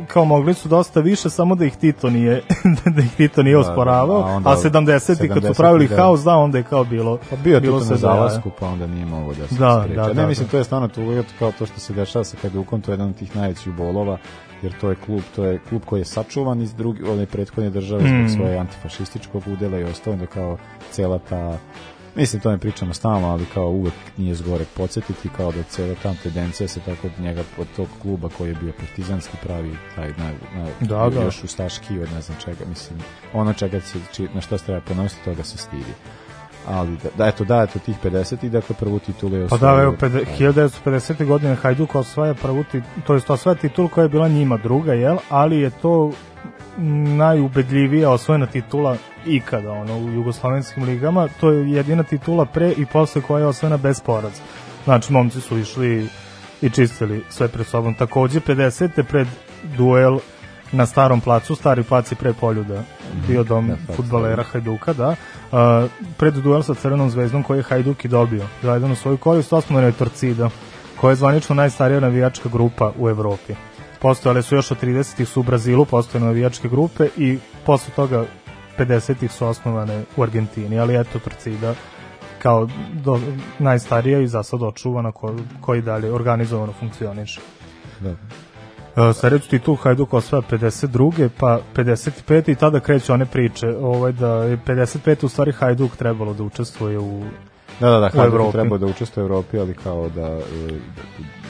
kao mogli su dosta više, samo da ih Tito nije, da ih Tito nije Da, osporavao, da, a onda a 70-ih kad su pravili 70-ih, da. haos, da, onda je kao bilo... Pa bio bilo Tito na da- zalasku, pa onda nije mogo da se Da, spreče. da, ne, da, mislim, da. to je stvarno tu kao to što se dešava sa Hajdukom, to je jedan od tih najvećih bolova, jer to je klub, to je klub koji je sačuvan iz druge, one prethodne države zbog Mm. svoje antifašističkog udela i ostao da kao cela ta Mislim, to ne pričamo stalno, ali kao uvek nije zgorek podsjetiti, kao da cela ta tendencija se tako od njega, od tog kluba koji je bio partizanski pravi, taj naj, naj, Da, da. još ustaški od ne znam čega, mislim, ono čega se, či, na što se treba ponositi, toga se stidi. Ali, da, da eto, da, eto, tih 50 i dakle, prvu titulu je Pa da, evo, osvojio- pede- 1950. godine Hajduk osvaja prvu titulu, to je osvaja titulu koja je bila njima druga, jel? Ali je to najubedljivija osvojena titula ikada ono, u jugoslovenskim ligama. To je jedina titula pre i posle koja je osvojena bez poraza. Znači, momci su išli i čistili sve pred sobom. Takođe 50. pred duel na starom placu, stari plac je pre poljuda bio dom Da, plac futbalera Hajduka, da. Uh, pred duel sa Crvenom zvezdom koji je Hajduk i dobio. Zajedno u svoju korist osnovana je Torcida, koja je zvanično najstarija navijačka grupa u Evropi. Postojale su još od 30-ih su u Brazilu postojane navijačke grupe i posle toga 50-ih su osnovane u Argentini, ali eto Torcida kao do, najstarija i za sad očuvana ko, koji dalje organizovano funkcioniše. Da. Uh, sledeću titul Hajduk osvaja 52. pa 55. i tada kreću one priče ovaj, da je 55. u stvari Hajduk trebalo da učestvuje u Da, da, da, je Evropi. trebao da učestvuje u Evropi, ali kao da... e,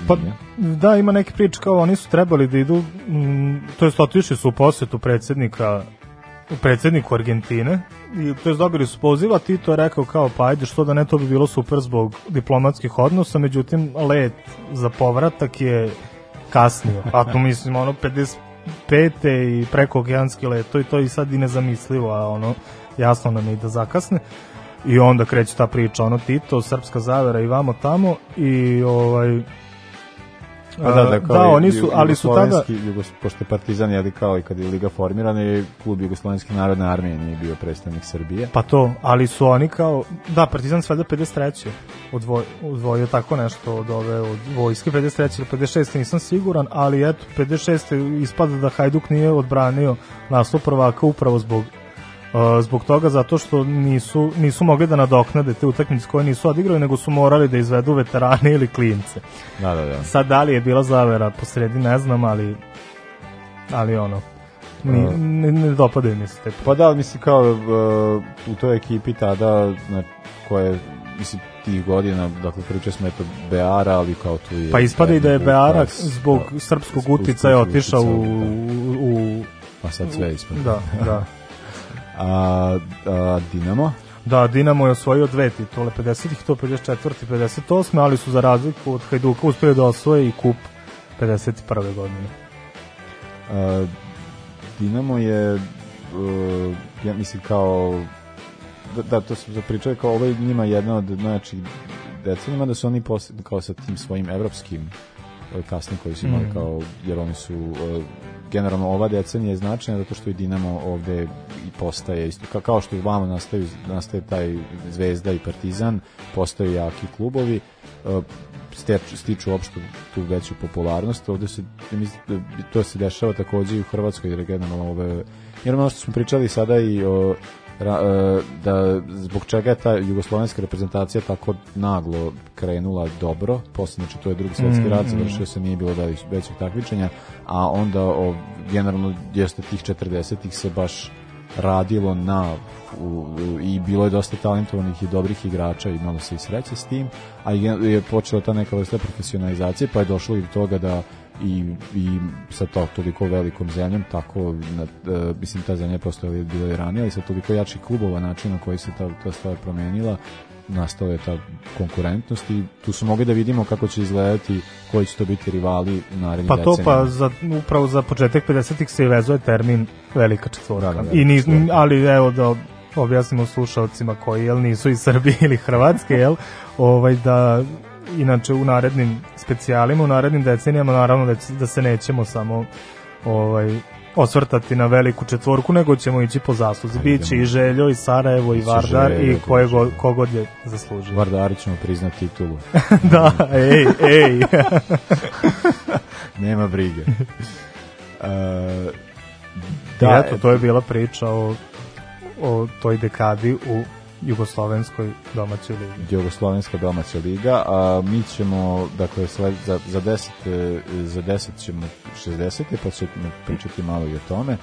Pa, nije. da, ima neke priče kao oni su trebali da idu, mm, to jest otišli su u posetu predsednika predsedniku Argentine i to jest dobili su poziv, a Tito je rekao kao pa ajde što da ne, to bi bilo super zbog diplomatskih odnosa, međutim let za povratak je kasnio, a to mislim ono 55. i preko okeanski let, to i to i sad i nezamislivo, a ono jasno nam je i da zakasne i onda kreće ta priča, ono Tito, srpska zavera i vamo tamo i ovaj Pa da, da, kao da, oni su, ali su tada Jugos, pošto je Partizan, jeli kao i kad je Liga formirana, je klub Jugoslovenske narodne armije nije bio predstavnik Srbije. Pa to, ali su oni kao, da, Partizan sve do 53. Odvoj, odvojio tako nešto od ove od vojske 53. ili 56. nisam siguran, ali eto, 56. ispada da Hajduk nije odbranio naslov prvaka upravo zbog zbog toga zato što nisu, nisu mogli da nadoknade te utakmice koje nisu odigrali, nego su morali da izvedu veterane ili klince. Da, da, da. Sad da li je bila zavera po sredi, ne znam, ali ali ono, ni, Uh. ne, ne dopadaju mi se te Pa da, mislim kao uh, u toj ekipi tada, na, koje, mislim, tih godina, dakle, pričali smo eto Beara, ali kao tu je... Pa ispada i da je Beara zbog da, srpskog utica je otišao u, u, u Pa sad sve ispada. Da, da. A, a Dinamo? Da, Dinamo je osvojio dve titule, 50-ih, to 54. 58. ali su za razliku od Hajduka uspeli da osvoje i kup 51. godine. A, Dinamo je uh, ja mislim kao da, da to su pričali kao ovo je njima jedna od najjačih decenima da su oni posle, kao sa tim svojim evropskim eh, kasnije koji su imali Mhm. kao jer oni su eh, generalno ova decenija je značajna zato što i Dinamo ovde i postaje isto kao, kao što i vama nastaje, nastaje taj Zvezda i Partizan postaju jaki klubovi eh, steč- stiču uopšte tu veću popularnost. Ovde se da to se dešava takođe i u Hrvatskoj jer generalno ove jer ono što smo pričali sada i o da zbog čega je ta jugoslovenska reprezentacija tako naglo krenula dobro, posle znači to je drugi svetski Mm, rat, mm. završio se nije bilo da većeg takmičenja, a onda o, generalno jeste tih 40-ih se baš radilo na u, u- i bilo je dosta talentovanih i dobrih igrača i malo se i sreće s tim, a gen- je počela ta neka vrsta profesionalizacije, pa je došlo i do toga da i, i sa to toliko velikom zemljom, tako, na, e, mislim, ta zemlja postojala je bila i ranije, ali sa toliko jačih klubova, način na koji se ta, ta stvar promenila, nastala je ta konkurentnost i tu su mogli da vidimo kako će izgledati, koji će to biti rivali u narednih Pa to decenijama. pa za, upravo za početak 50-ih se i vezuje termin velika četvorka. Da, da, I ni, četvorka. ali evo da objasnimo slušalcima koji jel nisu iz Srbije ili Hrvatske, jel, ovaj da inače u narednim specijalima, u narednim decenijama naravno da, da se nećemo samo ovaj osvrtati na veliku četvorku, nego ćemo ići po zasluzi. Biće i Željo, i Sarajevo, i Vardar, Željo, i koje go, kogod je zaslužio. Vardari ćemo priznati titulu. da, ej, ej. Nema brige. Uh, Da, eto, to je bila priča o, o toj dekadi u jugoslovenskoj domaćoj ligi. Jugoslovenska domaća liga, a mi ćemo, dakle, za, za 10, e, za 10 ćemo 60. pa ćemo pričati malo i o tome.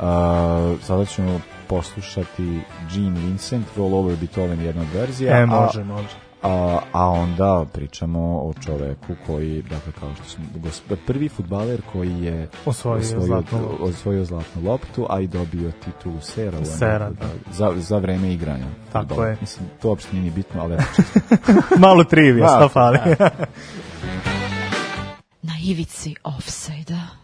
A, sada ćemo poslušati Gene Vincent, Roll Over Beethoven, jedna od verzija. E, može, može. A, a onda pričamo o čoveku koji, dakle, kao što smo, gos- prvi futbaler koji je Osvojio zlatnu loptu. osvojio zlatnu loptu, a i dobio titulu Sera. u Sera, da. Za, za vreme igranja. Tako fudbala. je. Mislim, to uopšte nije ni bitno, ali Malo trivija, Da, sto fali. da. Na ivici offside-a.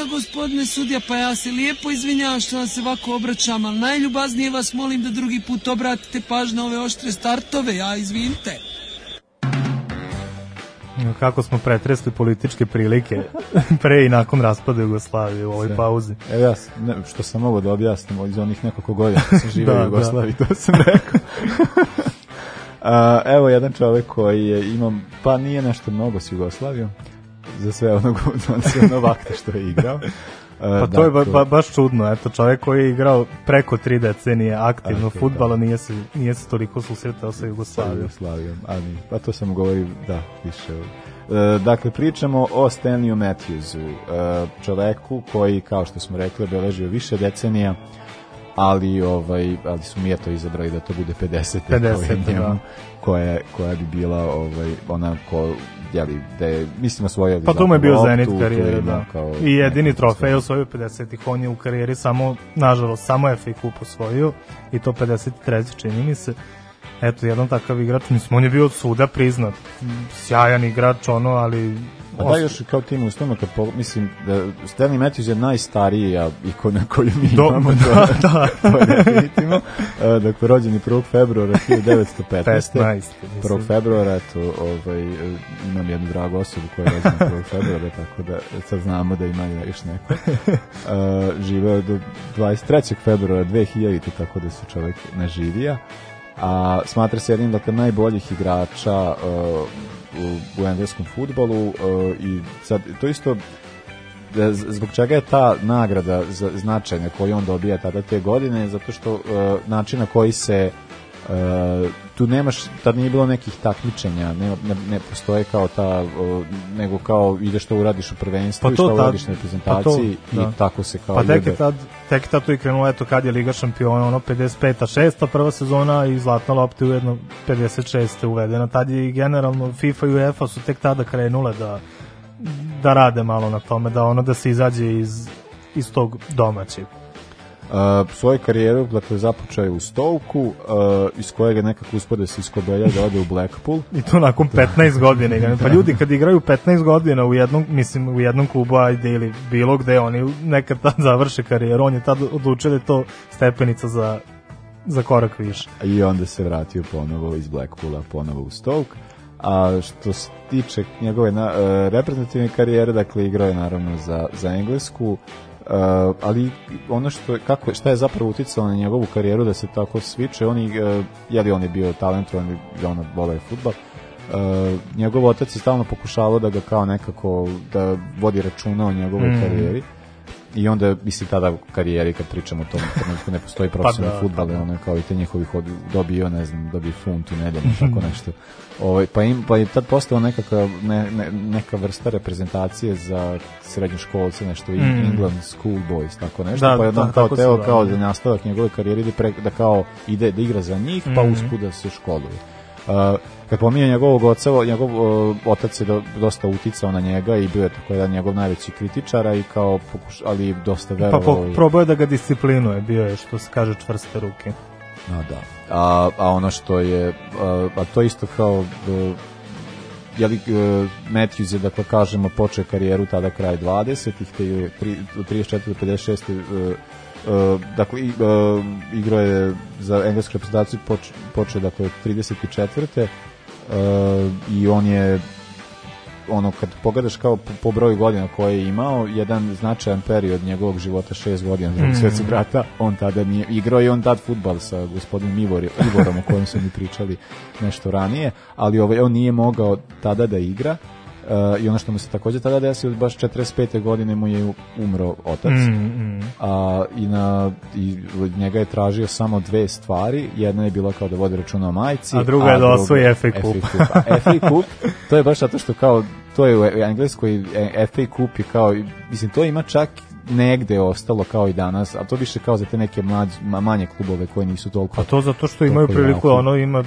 ništa gospodine sudija, pa ja se lijepo izvinjavam što vam se ovako obraćam, ali najljubaznije vas molim da drugi put obratite pažnju na ove oštre startove, ja izvinite. Kako smo pretresli političke prilike pre i nakon raspada Jugoslavije u ovoj Sve. pauzi. Evo ja, ne, što sam mogu da objasnim iz onih nekoliko godina sam živio Da, u Jugoslaviji, to sam rekao. A, evo jedan čovek koji je imam, pa nije nešto mnogo s Jugoslavijom, za sve onog, za sve ono što je igrao. A, Pa to je ba, ba, baš čudno, eto, čovjek koji je igrao preko tri decenije aktivno je, futbala, nije se, nije se toliko susretao sa sa Jugoslavijom. Jugoslavijom, a nije. Pa to sam govorio, da, više. E, dakle, pričamo o Stanleyu Matthewsu, e, čoveku koji, kao što smo rekli, obeležio više decenija, ali ovaj ali su mi eto izabrali da to bude 50 50, koja, njemu, da. koja, koja bi bila ovaj ona ko jeli, da je, mislim osvojio Pa to mu je bio Zenit tu je karijere, imao da. kao I jedini trofej osvojio 50-ih, on je u karijeri samo, nažalost, samo FA kup osvojio i to 53. čini mi se. Eto, jedan takav igrač, mislim, on je bio od suda priznat. Sjajan igrač, ono, ali... Pa da još kao tim uslovno kad po, mislim da Stanley Matthews je najstarija ikona koju mi Do- imamo da, da. to je definitivno E, dakle rođen je 1. februara 1915 15, 1. mislim. februara eto ovaj imam jednu dragu osobu koja je rođena 1. februara tako da sad znamo da ima još neko uh, živeo do 23. februara 2000 tako da se čovjek ne živija a smatra se jednim dakle najboljih igrača uh, u, u engleskom uh, i sad to isto z- zbog čega je ta nagrada značajna koju on dobija tada te godine zato što uh, način na koji se uh, tu nemaš, tad nije bilo nekih takmičenja, ne, ne, ne postoje kao ta, uh, nego kao ideš što uradiš u prvenstvu i što uradiš na reprezentaciji da. i tako se kao Pa tek je tad, tek tad to i krenulo, eto, kad je Liga šampiona, ono, 55-a, 6 prva sezona i zlatna lopta je ujedno 56. uvedena. Tad je i generalno FIFA i UEFA su tek tada krenule da, da rade malo na tome, da ono da se izađe iz, iz tog domaćeg. Uh, svoju karijeru dakle, započeo je u Stoke-u, uh, iz kojeg je nekako uspio da se iskobelja da ode u Blackpool. I to nakon 15 godina. igranja. Pa ljudi kad igraju 15 godina u jednom, mislim, u jednom klubu, ajde, ili bilo gde, oni nekad tad završe karijeru, on je tad odlučio da je to stepenica za, za korak više. I onda se vratio ponovo iz Blackpoola, ponovo u Stoke. A što se tiče njegove na, uh, reprezentativne karijere, dakle igrao je naravno za, za Englesku, ali ono što je, kako je- šta je zapravo uticalo na njegovu karijeru da se tako sviče, on je, uh, je li on je bio talentovan i ono vole fudbal. Uh, njegov otac je stalno pokušavao da ga kao nekako da vodi računa o njegovoj Mm. karijeri I onda, mislim, tada u karijeri, kad pričamo o tom trenutku, ne postoji profesionalni da, futbal, ono kao i te njihovih od, dobio, ne znam, dobio funt u nedelju, tako nešto. Ovaj, pa, im, pa je tad postao nekakva, ne, ne, neka vrsta reprezentacije za srednjoškolce, nešto, Mm. England School Boys, tako nešto, Da, pa je on da, kao teo zove. kao da nastavak njegove karijere ide pre, da kao ide da igra za njih, pa Mhm. usput da se školuje. Uh, kad pominje njegovog oca, njegov uh, otac je do, dosta uticao na njega i bio je tako jedan njegov najveći kritičara i kao pokuš, ali dosta Pa verovao. po, i- probao je da ga disciplinuje, bio je što se kaže čvrste ruke. A da. A, a ono što je, a, a to isto kao, e, je li e, Matthews je, dakle, kažemo, počeo karijeru tada kraj 20-ih, te je tri- od 34 do 56 e, e, dakle, e, igrao je za englesku reprezentaciju, poč, počeo, dakle, od 34. I on je ono kad pogledaš kao po, po broju godina koje je imao, jedan značajan period njegovog života, šest godina drugog Mm. svjetskog rata, on tada nije igrao i on tad futbal sa gospodinom Ivor, Ivorom o kojem su mi pričali nešto ranije, ali ovaj, on nije mogao tada da igra i ono što mu se takođe tada desilo, baš 45. godine mu je umro otac. Mm, mm. A, i, na, i njega je tražio samo dve stvari. Jedna je bila kao da vodi računa o majci. A druga je da osvoji FA Cup. FA Cup, to je baš zato što kao, to je u Engleskoj, e, FA Cup je kao, mislim, to ima čak negde ostalo kao i danas, a to više kao za te neke mlađ, ma- manje klubove koje nisu toliko... A to zato što imaju priliku, ono ima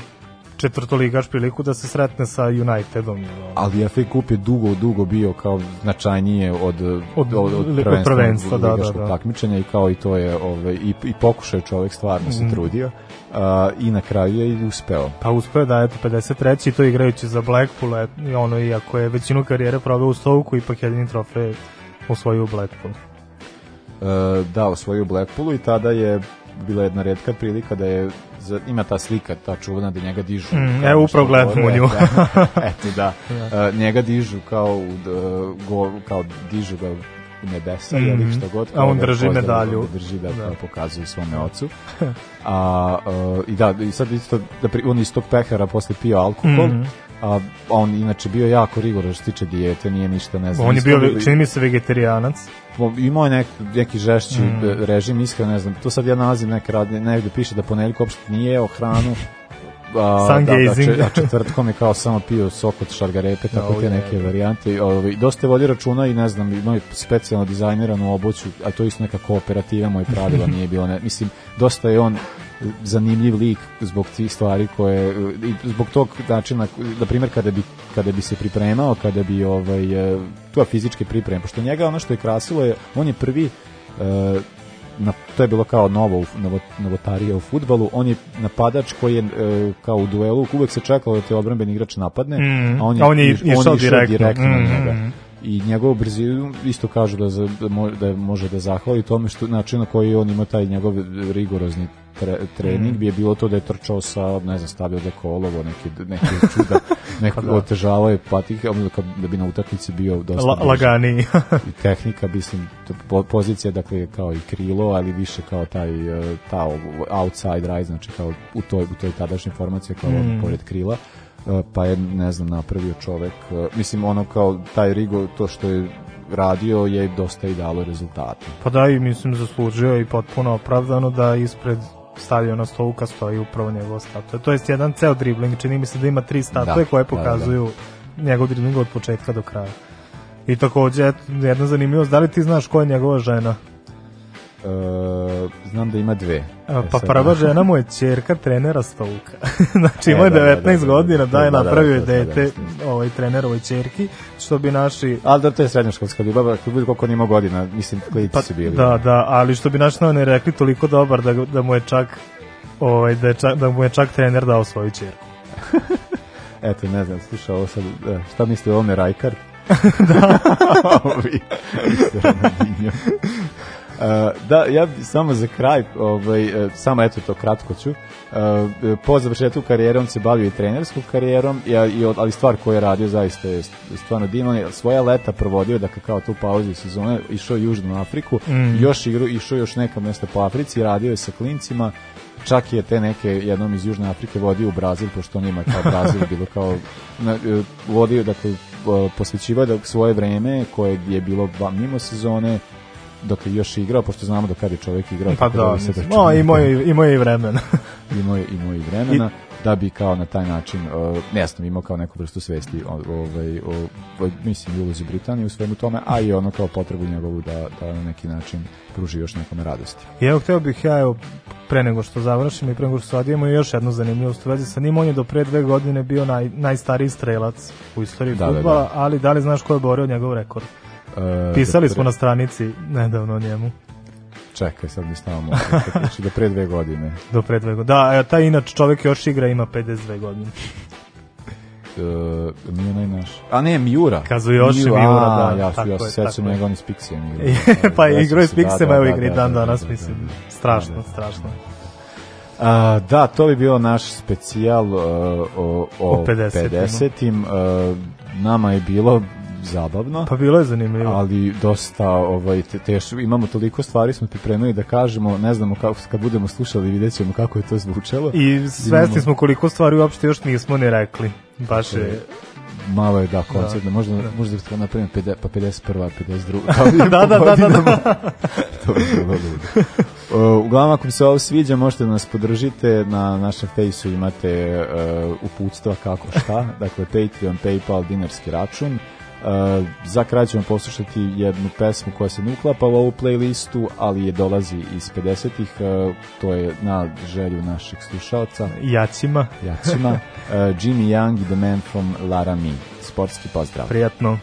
četvrtoligaš priliku da se sretne sa Unitedom. ali FA Cup je dugo, dugo bio kao značajnije od, Od- od, od, prvenstva, prvenstva, da, da, da. takmičenja i kao i to je ovaj, i, i pokušao je čovjek stvarno se Mhm. trudio a, i na kraju je i uspeo. Pa uspeo da, eto, 53. i to igrajući za Blackpool, et, i ono, iako je većinu karijere proveo u Stoku, ipak jedini trofej osvojio u Blackpool. E, da, osvojio u Blackpoolu i tada je bila jedna redka prilika da je ima ta slika, ta čuvena da njega dižu. Mm, evo, što upravo gledam govore, u nju. da, Eto, da. Da. E, njega dižu kao, u d- go, kao dižu ga u nebesa mm ili Mhm. što god. A on da drži medalju. da Drži da, Da. pokazuje svome ocu. A, e, I da, i sad isto, da pri, on iz tog pehara posle pio alkohol, Mhm. A on inače bio jako rigoran što se tiče dijete, nije ništa, ne znam. On je bio, bili- čini mi se, vegetarijanac. Imao je nek, neki žešći Mm. režim, iskreno ne znam, to sad ja nalazim neke radnje, negde piše da ponedeljak uopšte nije jeo hranu, a, Sun da, da, gazing. če- a četvrtkom je kao samo pio sok od šargarepe, tako Oh, te neke da. varijante. Ovaj, dosta je vodio računa i ne znam, imao je specijalno dizajniranu obuću, a to je isto neka kooperativa moj pravila, nije bilo, ne, mislim, dosta je on zanimljiv lik zbog tih stvari koje i zbog tog načina na primjer kada bi kada bi se pripremao kada bi ovaj e, tu fizičke pripreme pošto njega ono što je krasilo je on je prvi e, na, to je bilo kao novo, novo, novotarija u futbalu, on je napadač koji je e, kao u duelu, uvek se čekalo da te odbrambeni igrač napadne, Mm, a on je, a on je iš- išao direktno. na Mm, njega. mm. I njegovu brzinu isto kažu da, za, da, mo- da može da zahvali tome što način na koji on ima taj njegov rigorozni tre, trening Mm. bi je bilo to da je trčao sa, ne znam, stavio da kolovo, neki, neki čuda, neko Pa da. otežavao je patike, da bi na utakmici bio dosta La- laganiji. I tehnika, mislim, to po- pozicija, dakle, kao i krilo, ali više kao taj, e, ta outside rise, znači kao u toj, u toj tadašnjoj formaciji, kao Mm. pored krila, E, pa je, ne znam, napravio čovek, e, mislim, ono kao taj Rigo, to što je radio je dosta i dalo rezultate. Pa da, i mislim zaslužio i potpuno opravdano da ispred stavio na stolka stoji upravo njegova statue. To jest jedan ceo dribling, čini mi se da ima tri statue Da, koje da, pokazuju njegov dribling od početka do kraja. I takođe, jedna zanimljivost, da li ti znaš ko je njegova žena? E, znam da ima dve. A, E, Pa prva žena mu je ćerka trenera Stouka. znači imao je E, da, da, 19 da, da, godina da je da, da, napravio da, da, da, dete ovaj trenerovoj ćerki, što bi naši Ali da, to je srednjoškolska ljubav, ako bude koliko on ima godina, mislim, klici su bili. Da, da, ali što bi naši novine rekli toliko dobar da, da mu je čak ovaj, da, je čak, da mu je čak trener dao svoju ćerku. Eto, ne znam, slušaj, ovo sad, e, šta misli o ovome Rajkard? da. Ovi. E, da, ja samo za kraj, ovaj, e, samo eto to kratko ću, E, po završetku karijere on se bavio i trenerskom karijerom, ja, i, ali stvar koju je radio zaista je stvarno divno, on je svoja leta provodio, dakle kao tu pauzu sezone, išao u Južnu Afriku, Mm. još igru, išao još neka mesta po Africi, radio je sa klincima, čak je te neke jednom iz Južne Afrike vodio u Brazil, pošto on ima kao Brazil bilo kao na, vodio, dakle, posvećivao da svoje vreme koje je bilo mimo sezone dok je još igrao, pošto znamo do kad je čovjek igrao. Pa da, mislim, računao no, imao je, imao je i vremena. imao je, imao je i vremena da bi kao na taj način uh, jasno imao kao neku vrstu svesti ovaj, o, o, mislim i ulozi Britanije u svemu tome, a i ono kao potrebu njegovu da, da na neki način pruži još nekome radosti. I evo, hteo bih ja, evo, pre nego što završim i pre nego što sad imamo još jednu zanimljivost u vezi sa njim, on je do pre dve godine bio naj, najstariji strelac u istoriji Da, da, futbala, da. ali da li znaš ko je borio njegov rekord? Uh, Pisali do smo pre- na stranici nedavno o njemu. Čekaj, sad mi stavamo znači do pre dve godine. Do pre dve godine. Da, a taj inače čovek još igra, ima 52 godine. Uh, nije onaj naš. A ne, Miura. Kazuyoshi Miura, Miura, a, da, Ja, tako ja se sećam njega, on je s Pixijem igrao. pa igrao je s se- da, Pixema, da, evo da, igra i da, dan da, danas, da, da, mislim. Strašno, strašno. A, da, to bi bilo naš specijal uh, o, o, O 50-ima. 50-im. Uh, nama je bilo zabavno. Pa bilo je zanimljivo. Ali dosta ovaj te, teš, imamo toliko stvari smo pripremili da kažemo, ne znamo kako kad budemo slušali videćemo kako je to zvučalo. I svesni smo koliko stvari uopšte još nismo ni rekli. Baš je... malo je da Da. da, možda Da. možda to napravimo 50 pa 51. 52. Da, da, da, da, da. to bi bilo ludo. Uh, uglavnom, ako se ovo sviđa, možete da nas podržite. Na našem fejsu imate uh, uputstva kako šta. Dakle, Patreon, Paypal, dinarski račun. Uh, za kraj ćemo poslušati jednu pesmu koja se ne uklapa u ovu playlistu, ali je dolazi iz 50-ih. Uh, to je na želju naših slušalca. Jacima. Jacima. Uh, Jimmy Young i The Man from Laramie. Sportski pozdrav. Prijatno.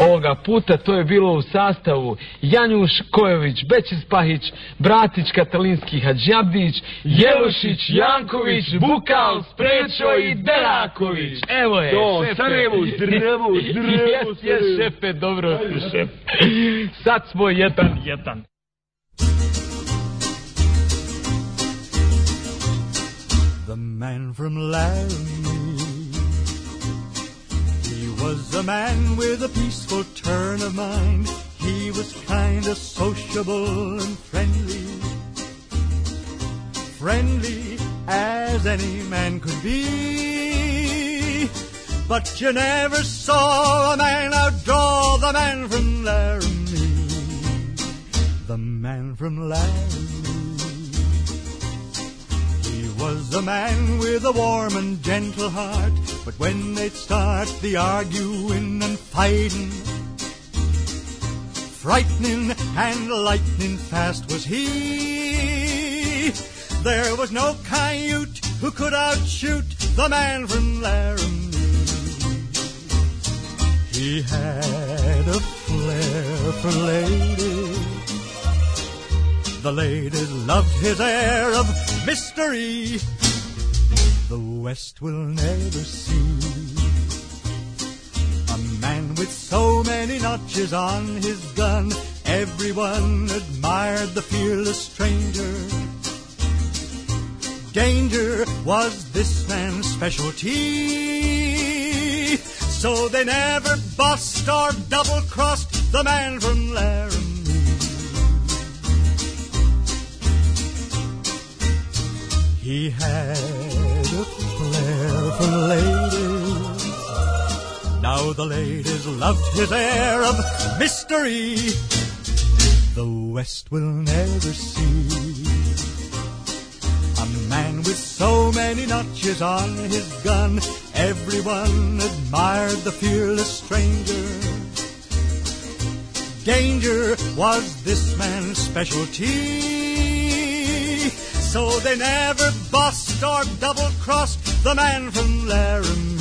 Ovoga puta to je bilo u sastavu Janjuš Kojović, Bećis Pahić, Bratić Katalinski Hadžabdić, Jelušić, Janković, Bukal, Sprečo i Deraković. Evo je, Jo, šefe. Sarajevo, zdravo, zdravo, Jes, jes, šefe, dobro si, šef. Sad smo jedan, jedan. The man from Laramie. Was a man with a peaceful turn of mind. He was kind of sociable and friendly. Friendly as any man could be. But you never saw a man outdraw the man from Laramie. The man from Laramie. He was a man with a warm and gentle heart, but when they'd start the arguing and fighting, frightening and lightning fast was he. There was no coyote who could outshoot the man from Laramie. He had a flair for ladies. The ladies loved his air of mystery. The West will never see a man with so many notches on his gun. Everyone admired the fearless stranger. Danger was this man's specialty. So they never bust or double crossed the man from Laramie. He had a flair ladies. Now the ladies loved his air of mystery. The West will never see a man with so many notches on his gun. Everyone admired the fearless stranger. Danger was this man's specialty. So they never bossed or double crossed the man from Laramie.